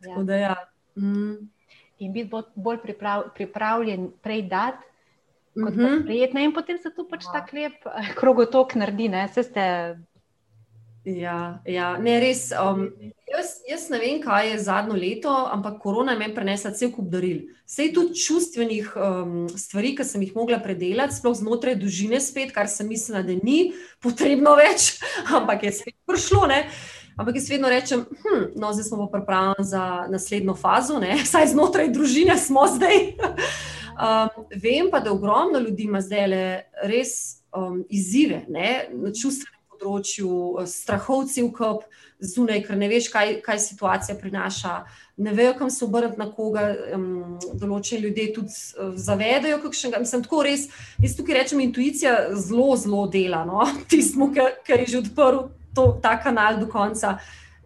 Ja. Da, ja. mm. In biti bolj priprav, pripravljen prej dati. Kot uh -huh. prijetne, in potem se tu pač ja. tako lep eh, krogotok naredi, ne, ste. Ja, ja, ne res. Um, jaz, jaz ne vem, kaj je zadnjo leto, ampak korona je meni prenesla cel kup daril. Vse je tudi čustvenih um, stvari, ki sem jih mogla predelati, sploh znotraj družine, spet, kar sem mislila, da ni potrebno več, ampak je spet prišlo. Ne? Ampak jaz vedno rečem, hm, no, zdaj smo pripravljeni za naslednjo fazo, ne? saj znotraj družine smo zdaj. Um, vem pa, da ogromno ljudi ima zdaj res um, izzive ne? na čustvenem področju, eh, strahovci v kup, zunaj, ker ne veš, kaj, kaj situacija prinaša. Ne vejo, kam se obrniti na koga, um, določeni ljudje tudi uh, zavedajo, kakšnega. Mislim, tako res. Jaz tukaj rečem, intuicija zelo, zelo dela, no? tistmu, ker je že odprl to, ta kanal do konca.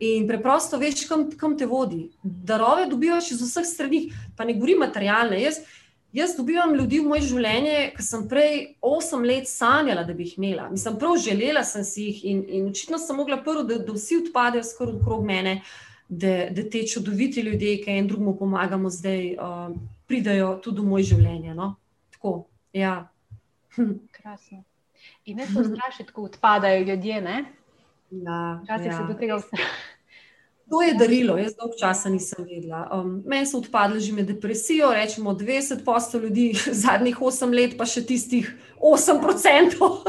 In preprosto veš, kam, kam te vodi. Darove dobivaš iz vseh strani, pa ne govorim materialne. Jaz, Jaz dobivam ljudi v moje življenje, ki sem prej osem let sanjala, da bi jih imela. Mislim, prav želela sem si jih in, in očitno sem mogla prvo, da, da vsi odpadejo skoraj okrog mene, da, da te čudoviti ljudje, ki jim drugemu pomagamo, zdaj uh, pridajo tudi v moje življenje. No? Tako, ja. Krasno. In ne so strašni, ko odpadajo ljudje, ne? Ja. Včasih ja. se do tega vse. To je darilo, jaz dolgo časa nisem vedela. Um, Meni so odpadli že med depresijo, rečemo 20 posto ljudi, zadnjih 8 let, pa še tistih 8 procentov.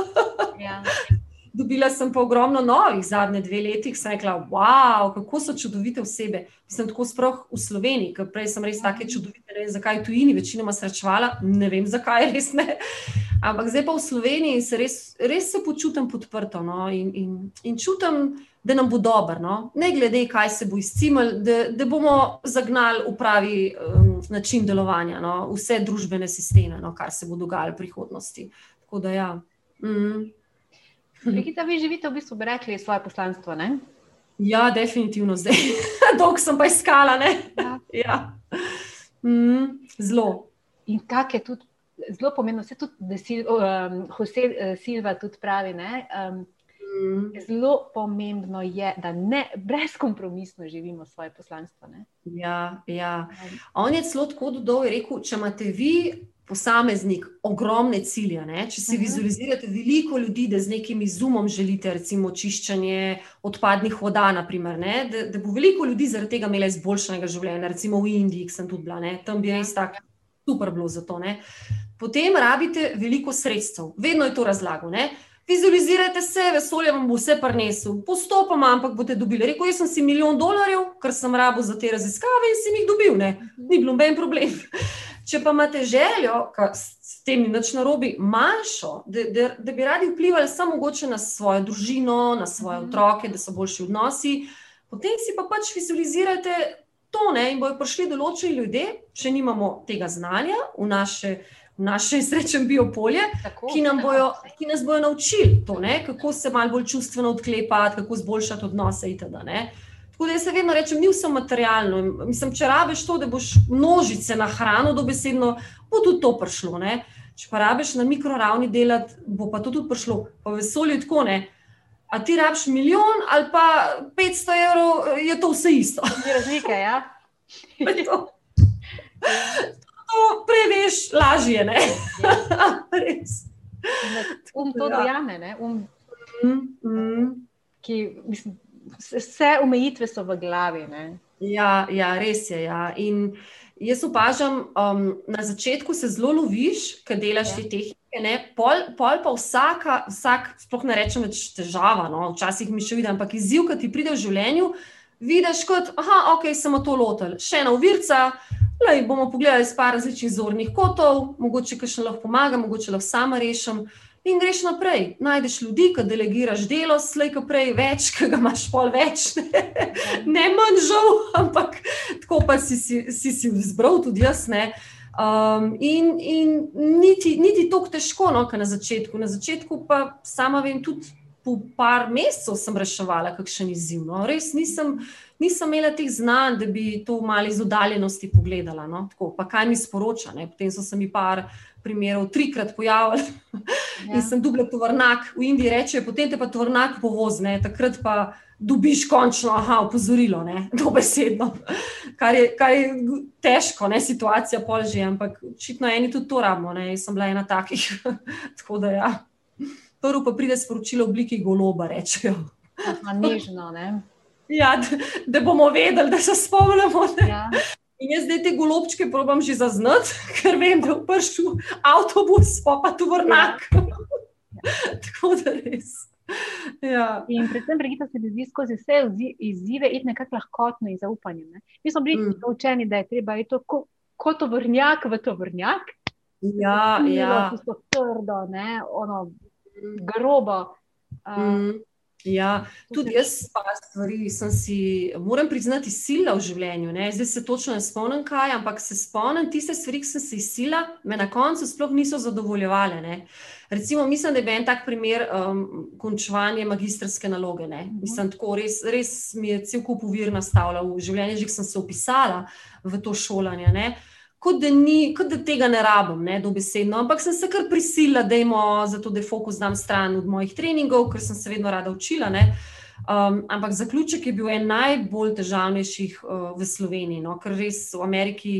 Ja. Dobila sem pa ogromno novih, zadnje dve leti, sem rekla, wow, kako so čudovite osebe. Sem tako sploh v Sloveniji, ker prej sem res tako čudovite, ne vem zakaj tujini, večinoma srečevala, ne vem zakaj, res ne. Ampak zdaj pa v Sloveniji se res, res se počutim podprto no? in, in, in čutim da nam bo dobro, no? ne glede, kaj se bo izcimil, da, da bomo zagnali v pravi um, način delovanja, no? vse družbene sisteme, no? kar se bo dogajalo v prihodnosti. Tako da, ja. Mm. Vi živite v bistvu, bi rekli, svoje poslanstvo. Ne? Ja, definitivno zdaj. Dolgo sem pa iskala. Ja. Ja. Mm, zelo. In kak je tudi zelo pomembno, vse tudi, da si um, Jose uh, Silva tudi pravi. Um, Mm. Zelo pomembno je, da ne brezkompromisno živimo svoje poslanstvo. Ja, ja. On je celo tako dodal, rekel, če imate vi, posameznik, ogromne cilje, ne? če si uh mhm. -huh. vizualizirate veliko ljudi, da z nekim izumom želite, recimo, čiščenje odpadnih voda, naprimer, da, da bo veliko ljudi zaradi tega imelo izboljšanega življenja, recimo v Indiji, ki sem tudi bila, ne? tam bi res tako super bilo za to. Ne? Potem rabite veliko sredstev, vedno je to razlago. Vizualizirajte se, vesolje vam bo vse prinesel, postopoma, ampak boste dobili. Rekel, sem si milijon dolarjev, kar sem rabo za te raziskave in sem jih dobil, ne? ni bilo noben problem. Če pa imate željo, s tem ni nič narobi, manjšo, da, da, da bi radi vplivali samo mogoče na svojo družino, na svoje mhm. otroke, da so boljši odnosi, potem si pa pač vizualizirajte to ne? in bojo prišli določeni ljudje, če nimamo tega znanja v naše naše srečen biopolje, tako, ki, bojo, ki nas bodo naučili to, ne? kako se malo bolj čustveno odklepati, kako zboljšati odnose. Itd., Tako da jaz vedno rečem, ni vse materialno. Mislim, če rabiš to, da boš množice na hrano, dobesedno, bo tudi to prišlo. Ne? Če pa rabiš na mikroravni delati, bo pa to tudi prišlo. Pa vesolje tako ne. A ti rabiš milijon ali pa 500 evrov, je to vse isto. Razlike, ja. preveš, lažje. Ne? um to ja. dojame. Um, mm, mm. Ki, mislim, vse omejitve so v glavi. Ja, ja, res je. Ja. In jaz opažam, um, na začetku se zelo loviš, kaj delaš ja. te tehnike. Pol, pol pa vsaka, vsak, sploh ne rečem več težava, no? včasih mi še vidim, ampak izziv, ki ti pride v življenju, vidiš kot, ah, ok, samo to lotil, še ena uvirca, Lej, bomo pogledali iz par različnih zornih kotov, mogoče kaj še lahko pomaga, mogoče lahko sama rešim. In greš naprej, najdeš ljudi, ki delegiraš delo, slej ko prej več, ki ga imaš pol več, ne, ne manj žal, ampak tako pa si si, si, si vzbral tudi jaz. Um, in in niti, niti tako težko, no, kot na začetku. Na začetku pa sama vem tudi po par mesecev sem reševala kakšen izziv. No. Res nisem, nisem imela teh znanj, da bi to malo iz oddaljenosti pogledala. No. Tako, pa kaj mi sporoča? Ne. Potem so se mi par primerov trikrat pojavili ja. in sem dubla tovrnak. V Indiji rečejo, potem te pa tovrnak povozne, takrat pa dobiš končno, aha, opozorilo, ne, dobesedno. Kar je, kar je težko, ne, situacija polže, ampak očitno eni tudi to rabimo, ne, jaz sem bila ena takih. Tako da ja prvo pa pride sporočilo v obliki goloba, rečejo. Aha, nežno, ne? Ja, da, da bomo vedeli, da se spomnimo. Ja. In jaz zdaj te golobčke probam že zaznati, ker vem, da je prišel avtobus, pa pa tu vrnak. Ja. Tako da res. Ja. In predvsem, pregita se zdi skozi vse izzive, iti nekako lahkotno in zaupanje. Ne? Mi smo bili mm. učeni, da je treba iti kot ko to vrnjak v to vrnjak. Ja, ja. Tisto trdo, ne, ono, grobo. Um, ja, tudi jaz pa stvari sem si, moram priznati, sila v življenju. Ne? Zdaj se točno ne spomnim, kaj, ampak se spomnim tiste stvari, ki sem si sila, me na koncu sploh niso zadovoljevale. Ne? Recimo, mislim, da je bil en tak primer um, končovanje magistrske naloge. Uh mhm. Mislim, tako res, res mi je cel kup uvir nastavljal v življenje, že sem se upisala v to šolanje. Ne? Kot da, ni, kot da tega ne rabim, ne, dobesedno. Ampak sem se kar prisila, da imamo zato, da fokus dam stran od mojih treningov, ker sem se vedno rada učila. Um, ampak zaključek je bil en najbolj težavnejših uh, v Sloveniji, no, ker res v Ameriki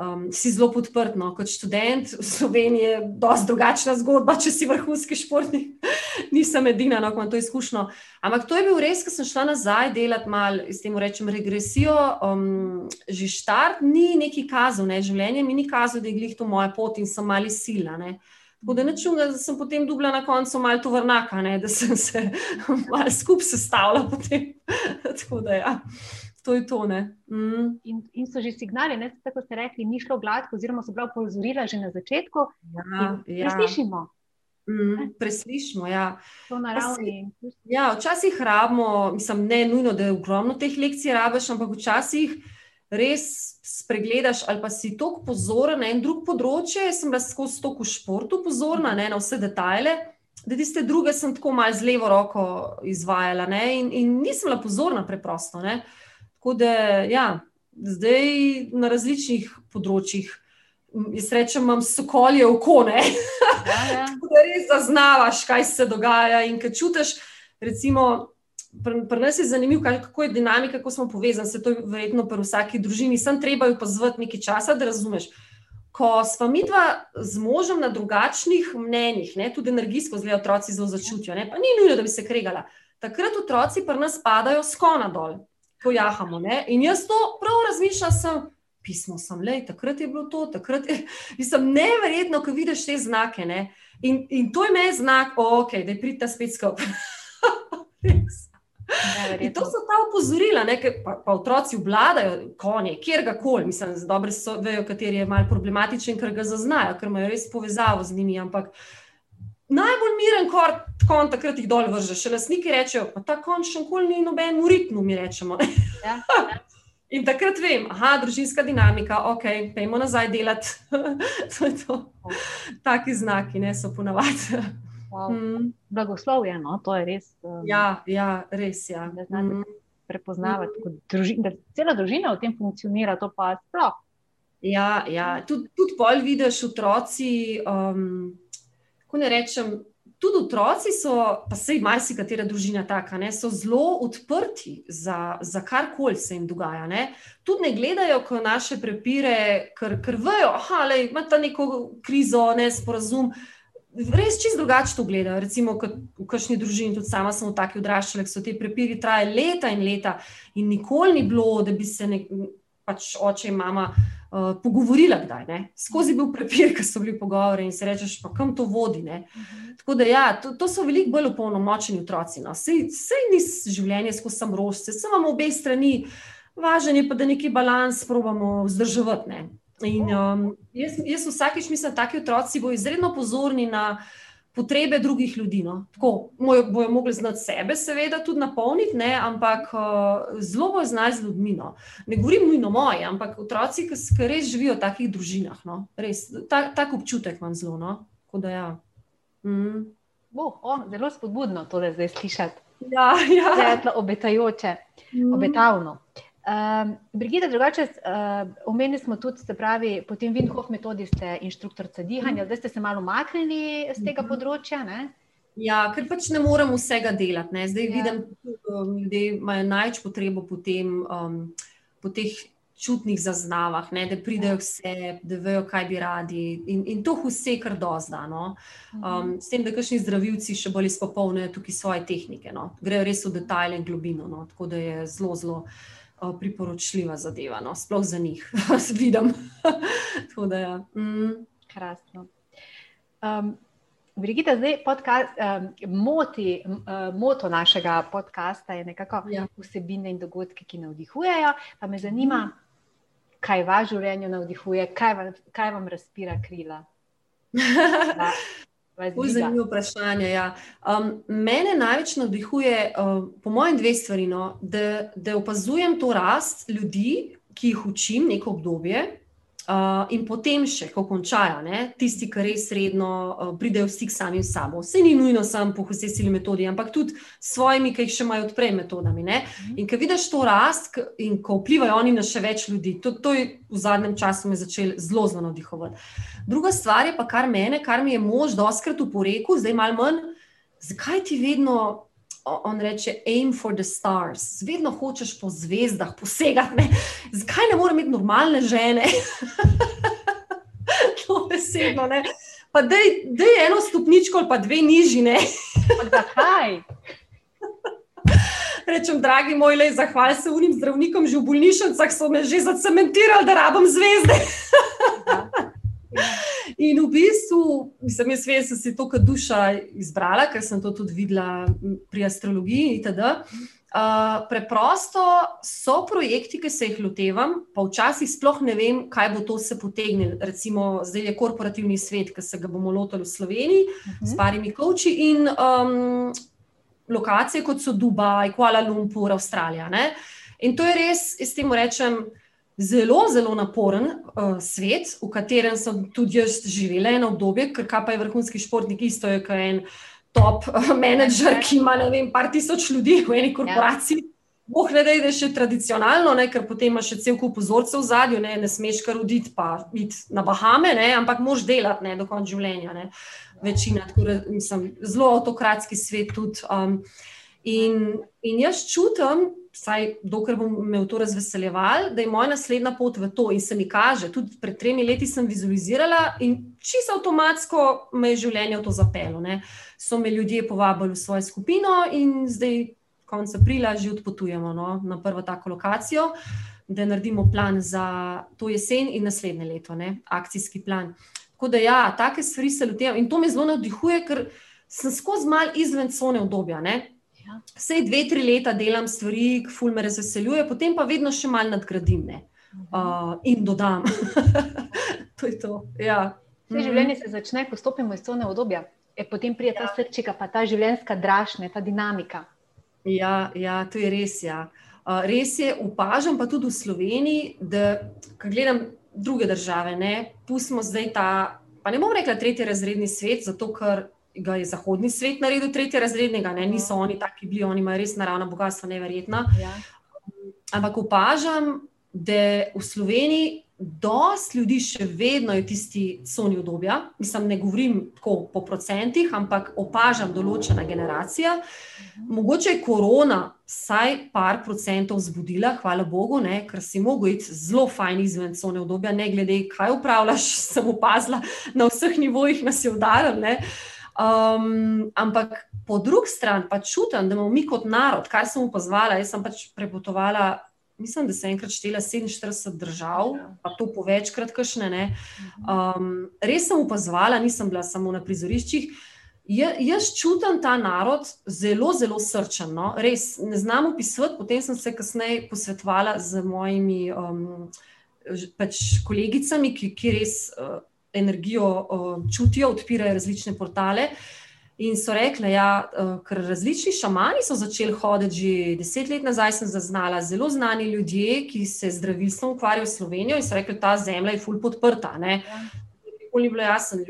um, si zelo podprt. No. Kot študent v Sloveniji je precej drugačna zgodba, če si vrhunski športnik. Nisem edina, no, ko imam to izkušnjo. Ampak to je bil res, ko sem šla nazaj delati malo, s tem rečem, regresijo. Um, že štart ni neki kazal, ne. življenje mi ni kazalo, da je glih to moja pot in sem mali sila. Ne. Tako da nečem, da sem potem dubla na koncu malo tovrnaka, ne, da sem se malo skupaj sestavila. Tako da ja to je to. Mm. In, in so že signali, ne, tako ste rekli, ni šlo gladko, oziroma so bila opozorila že na začetku. Ja, ja. Preslišimo. Mm, preslišimo. Ja. Ja, včasih rabimo, mislim, ne nujno, da je ogromno teh lekcij rabiš, ampak včasih res spregledaš ali pa si tako pozoren na en drug področje. Jaz sem bila skozi to v športu pozorna ne, na vse detajle. Da, tiste druge sem tako malo z levo roko izvajala, in, in nisem bila pozorna, preprosto. Ne. Tako da, ja, zdaj na različnih področjih, jaz rečem, imam sokolje oko. Ja, ja. Tako da res zaznavaš, kaj se dogaja. In kaj čutiš, recimo, pri pr nas je zanimivo, kako je dinamika, kako smo povezani. Se to je verjetno pri vsaki družini, sem treba jo pozvati nekaj časa, da razumeš. Ko smo mi dva z možem na drugačnih mnenjih, ne, tudi energijsko, zelo otroci zelo začutijo, ne, pa ni nujno, da bi se kregala. Takrat otroci pri nas padajo skona dol pojahamo. Ne? In jaz to prav razmišljam, sem pismo, sem le, takrat je bilo to, takrat je bilo neverjetno, ko vidiš te znake. In, in to je meni znak, okay, da je pridta spet skupaj. In to so ta opozorila, pa, pa otroci vladajo konje, kjer ga koli, mislim, dobro vejo, kateri je malce problematičen, ker ga zaznajo, ker imajo res povezavo z njimi. Ampak najbolj miren kon takrat jih dol vrže. Še lastniki rečejo, pa ta konč še nikoli ni noben v ritmu, mi rečemo. Ja, ja. In takrat vem, aha, družinska dinamika, ok, pejmo nazaj delati. to je to. Taki znaki ne, so ponavadi. Wow. Mm. Blagoslovje, no, to je res. Um, ja, ja, res. Ja. Da znate mm. prepoznavati, mm. druži, da cela družina v tem funkcionira, to pa sploh. Ja, ja. tudi tud pol vidiš otroci. Um, kako ne rečem, tudi otroci so, pa se jim marsikatera družina taka, ne, so zelo odprti za, za karkoli se jim dogaja. Ne. Tudi ne gledajo, ko naše prepire, ker, vejo, da ima ta neko krizo, ne sporazum. Res čist drugače to gledajo. Recimo, v kakšni družini, tudi sama sem v taki odraščali, so ti prepiri trajali leta in leta, in nikoli ni bilo, da bi se nek, pač oče in mama uh, pogovorila, kdaj. Ne? Skozi bil prepir, ki so bili pogovori in se rečeš, pa kam to vodi. Uh mhm. Tako da, ja, to, to so veliko bolj upolnomočeni otroci. No? Sej, sej ni življenje skozi sam rožce, sem imamo obe strani, važen je pa, da neki balans probamo vzdrževati. In um, jaz, jaz vsakič mislim, da taki otroci bodo izredno pozorni na potrebe drugih ljudi. No. Tako, bojo mogli znati sebe, seveda, tudi napolniti, ne, ampak uh, zelo bojo znali z ljudmi. No. Ne govorim nujno moje, ampak otroci, ki, ki res živijo v takih družinah. No. Res, ta, tak občutek imam zelo. No. Da, ja. mm. Oh, oh, zelo spodbudno to, da zdaj slišati. Ja, ja. Svetlo, obetajoče, mm. obetavno. Um, Brigita, drugače, uh, omenili smo tudi, se pravi, po tem Windhof metodi ste inštruktorica dihanja, mm. zdaj ste se malo umaknili z tega mm. področja. Ne? Ja, ker pač ne morem vsega delati. Ne. Zdaj ja. vidim, da um, ljudje imajo največ potrebo po, tem, um, po teh čutnih zaznavah, ne, da pridejo vse, da vejo, kaj bi radi. In, in to vse, kar dozdano. Mhm. Um, s tem, da kakšni zdravilci še bolj izpopolnijo tukaj svoje tehnike. No. Grejo res v detajle in globino. No. Tako da je zelo, zelo. Uh, priporočljiva zadeva, no? sploh za njih, vidim. Tako da. Ja. Mm. Krasno. Um, Brigita, zdaj podcast, um, moti, um, moto našega podcasta je nekako ja. vsebine in dogodke, ki navdihujejo. Pa me zanima, kaj vas življenje navdihuje, kaj vam, kaj vam razpira krila. Zanimivo vprašanje. Ja. Um, mene največ navdihuje, um, po mojem, dve stvari. No, da, da opazujem to rast ljudi, ki jih učim neko obdobje. Uh, in potem še, ko končajo, ne, tisti, ki res redno uh, pridejo v stik sami s sabo. Vse ni nujno samo po vsej sili metodi, ampak tudi s svojimi, ki jih še imajo odprej metodami. Ne. Mhm. In ko vidiš to rast in ko vplivajo oni na še več ljudi, to, to je v zadnjem času me začel zelo zelo navdihovati. Druga stvar je pa kar mene, kar mi je mož doskrat uporekel, zdaj malo manj, zakaj ti vedno on reče, aim for the stars, vedno hočeš po zvezdah posegati. Zakaj ne moreš imeti normalne žene? to je sedno. Pa da je eno stopničko ali pa dve nižine. Zakaj? Rečem, dragi moj, le zahval se unim zdravnikom, že v bolnišnicah so me že zacementirali, da rabim zvezde. In v bistvu, mislim, jaz vem, sem si to kot duša izbrala, ker sem to tudi videla pri astrologiji. Uh, preprosto so projekti, ki se jih lotevam, pa včasih sploh ne vem, kaj bo to se potegnilo. Recimo, zdaj je korporativni svet, ki se ga bomo lotili v Sloveniji uh -huh. s mhm. parimi koči in um, lokacije, kot so Dubaj, Kuala Lumpur, Avstralija. Ne? In to je res, jaz temu rečem zelo, zelo naporen uh, svet, v katerem sem tudi jaz živela eno obdobje, ker kaj pa je vrhunski športnik, isto je kot en top uh, menedžer, ki ima ne vem, par tisoč ljudi v eni korporaciji. Ja. Boh ne da je še tradicionalno, ne, ker potem imaš še cel kup pozorcev v zadju, ne, ne smeš kar uditi, pa iti na Bahame, ne, ampak moš delati ne, do konca življenja. Ne. Večina, tako da sem zelo avtokratski svet tudi. Um, in, in jaz čutim, vsaj dokler bom me v to razveseljeval, da je moja naslednja pot v to in se mi kaže. Tudi pred tremi leti sem vizualizirala in čisto avtomatsko me je življenje v to zapelo. Ne. So me ljudje povabili v svojo skupino in zdaj, konec aprila, že odpotujemo no, na prvo tako lokacijo, da naredimo plan za to jesen in naslednje leto, ne, akcijski plan. Tako da, ja, take stvari se lotevam in to me zelo navdihuje, ker sem skozi mal izven cone obdobja. Ne. Vse dve, tri leta delam stvari, ki ful me razveseljuje, potem pa vedno še malo nadgradim ne? uh, in dodam. to je to. Ja. Vse mhm. življenje se začne, ko stopimo iz tone obdobja. E, potem pride ta ja. srčika, pa ta življenjska dražnja, ta dinamika. Ja, ja, to je res. Ja. Uh, res je, opažam pa tudi v Sloveniji, da ko gledam druge države, ne, pustimo zdaj ta, pa ne bom rekla, tretji razredni svet, zato ker ga je zahodni svet naredil tretjega razrednega, ne? niso ja. oni taki bili, oni imajo res naravna bogatstva, neverjetna. Ja. Ampak opažam, da v Sloveniji dost ljudi še vedno je tisti soni obdobja. Mislim, ne govorim tako po procentih, ampak opažam določena generacija. Mogoče je korona vsaj par procentov zbudila, hvala Bogu, ne? ker si mogel iti zelo fajn izven sone obdobja, ne glede, kaj upravljaš, sem opazila, na vseh nivojih nas je udaril. Um, ampak po drugi strani pa čutim, da imamo mi kot narod, kar sem opazovala. Jaz sem pač prepotovala, mislim, da se enkrat štela 47 držav, ja. pa to po večkrat, kašne. Um, res sem opazovala, nisem bila samo na prizoriščih. Ja, jaz čutim ta narod zelo, zelo srčen. No? Res ne znam opisati. Potem sem se kasneje posvetovala z mojimi um, pač kolegicami, ki, ki res. Uh, energijo čutijo, odpirajo različne portale. In so rekli, da ja, ker različni šamani so začeli hoditi že deset let nazaj, sem zaznala zelo znani ljudje, ki se zdravilstvom ukvarjajo v Slovenijo in so rekli, da ta zemlja je fulp odprta. Nikoli ni bilo jasno.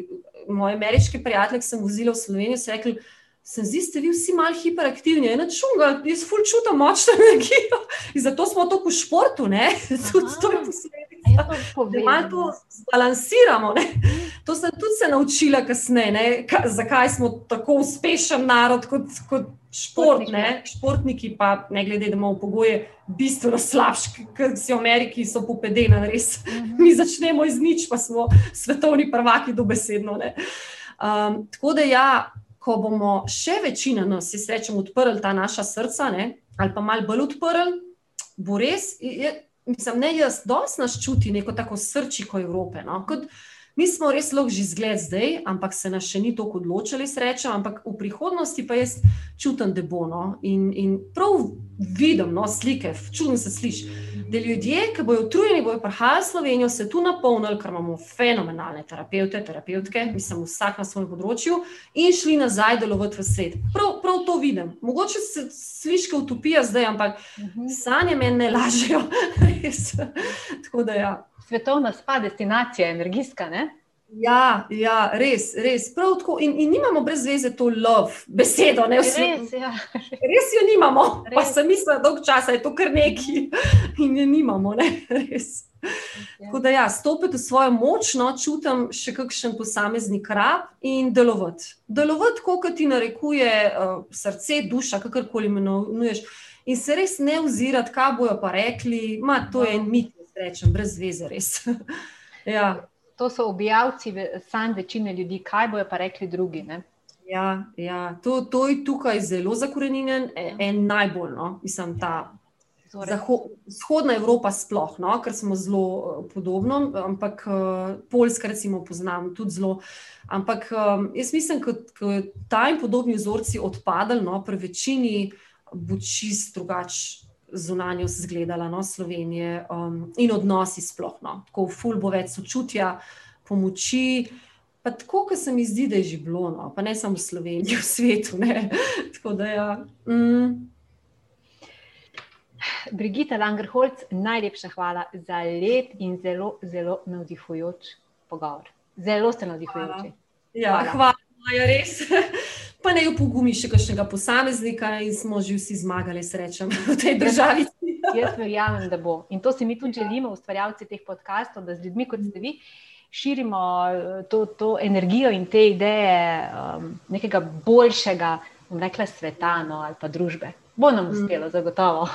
Moje ameriške prijatelje, ki sem vozila v Slovenijo, so rekli, se zdi, ste vi vsi malo hiperaktivni, ena čunga, jaz ful čutim močno energijo. In zato smo tako v športu, ne? tudi to je posledica. Da malo to zbalansiramo. Ne? To sem tudi se naučila kasneje, zakaj smo tako uspešen narod kot, kot šport. Ne? Športniki pa, ne glede, da imamo pogoje bistveno slabše, kot si v Ameriki, so popedeni, res. Mhm. Mi začnemo iz nič, pa smo svetovni prvaki dobesedno. Um, tako da ja ko bomo še večina nas, si srečemo, odprli ta naša srca, ne, ali pa malo bolj odprli, bo res, je, mislim, ne jaz, dosti nas čuti neko tako srčiko Evrope. No, kot, Mi smo res lahko že zgled zdaj, ampak se nas še ni tako odločili, srečo, ampak v prihodnosti pa jaz čutim, da bo no. In, in prav vidim no, slike, čutim se sliši. Da ljudje, ki bodo utrujeni, bodo prihajali v Slovenijo, se tu napolnili, ker imamo fenomenalne terapeute, terapeutke, mislim, vsak na svojem področju, in šli nazaj delovati v svet. Prav, prav to vidim. Mogoče se sliši kot utopija zdaj, ampak uh mhm. -huh. sanje meni ne lažejo. Tako da ja svetovna spa destinacija, energijska. Ne? Ja, ja, res, res. In, in nimamo brez veze to lov, besedo. Ne, res, ja. res jo nimamo, res. pa sem mislila, dolg časa je to kar neki in je nimamo. Ne, ja. Tako da, ja, stopiti v svojo moč, no, čutim še kakšen posamezni krab in delovati. Delovati, kot ti narekuje uh, srce, duša, kakorkoli imenuješ. In se res ne ozirati, kaj bojo pa rekli, Ma, to je en mit, rečem, brez veze, res. ja. To so objavci, sanj večine ljudi, kaj bojo pa rekli drugi. Ne? Ja, ja. To, to je tukaj zelo zakorenjen, e, en najbolj, no? mislim, ta vzhodna Evropa, sploh, no? ker smo zelo uh, podobni, ampak uh, Poljska, recimo, poznam tudi zelo. Ampak um, jaz mislim, da ta in podobni vzorci odpadali, no, pri večini bo čist drugače zunanjost izgledala no, Slovenije um, in odnosi sploh. No. Tako ful bo več sočutja, pomoči. Pa tako, kot se mi zdi, da je že bilo, no. pa ne samo v Sloveniji, v svetu. da, ja. mm. Brigita Langerholc, najlepša hvala za let in zelo, zelo navdihujoč pogovor. Zelo ste navdihujoči. Ja, hvala, hvala res. pa ne upogumi še kakšnega posameznika in smo že vsi zmagali, srečam v tej državi. Jaz verjamem, da bo. In to si mi tudi želimo, ustvarjalci teh podkastov, da z ljudmi kot ste vi. Širimo eh, to, to energijo in te ideje um, nekega boljšega, rekla, sveta no, ali pa družbe. Bo nam mm. uspelo, zagotovo.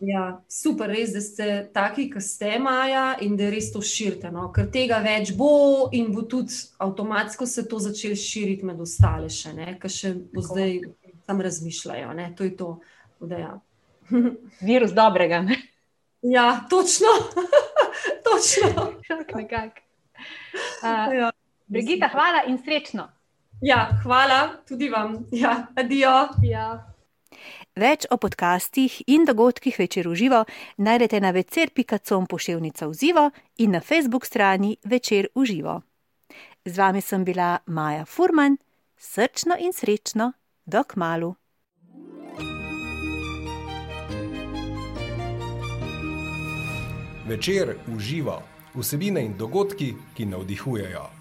Ja, super, res, da ste taki, ki ste Maja in da res to širite. No? Ker tega več bo in bo tudi avtomatsko se to začelo širiti med ostale, še, ki še bo zdaj tam razmišljajo. Ne? To je to. Ja. Virus dobrega. Ne? Ja, točno. točno. Uh, ja. Brigita, hvala in srečno. Ja, hvala tudi vam. Ja, adijo. Ja. Več o podcastih in dogodkih večer uživo najdete na večer.com pošiljka v živo in na facebook strani večer uživo. Z vami sem bila Maja Furman, srčno in srečno, dok malu. Večer uživa vsebine in dogodki, ki navdihujejo.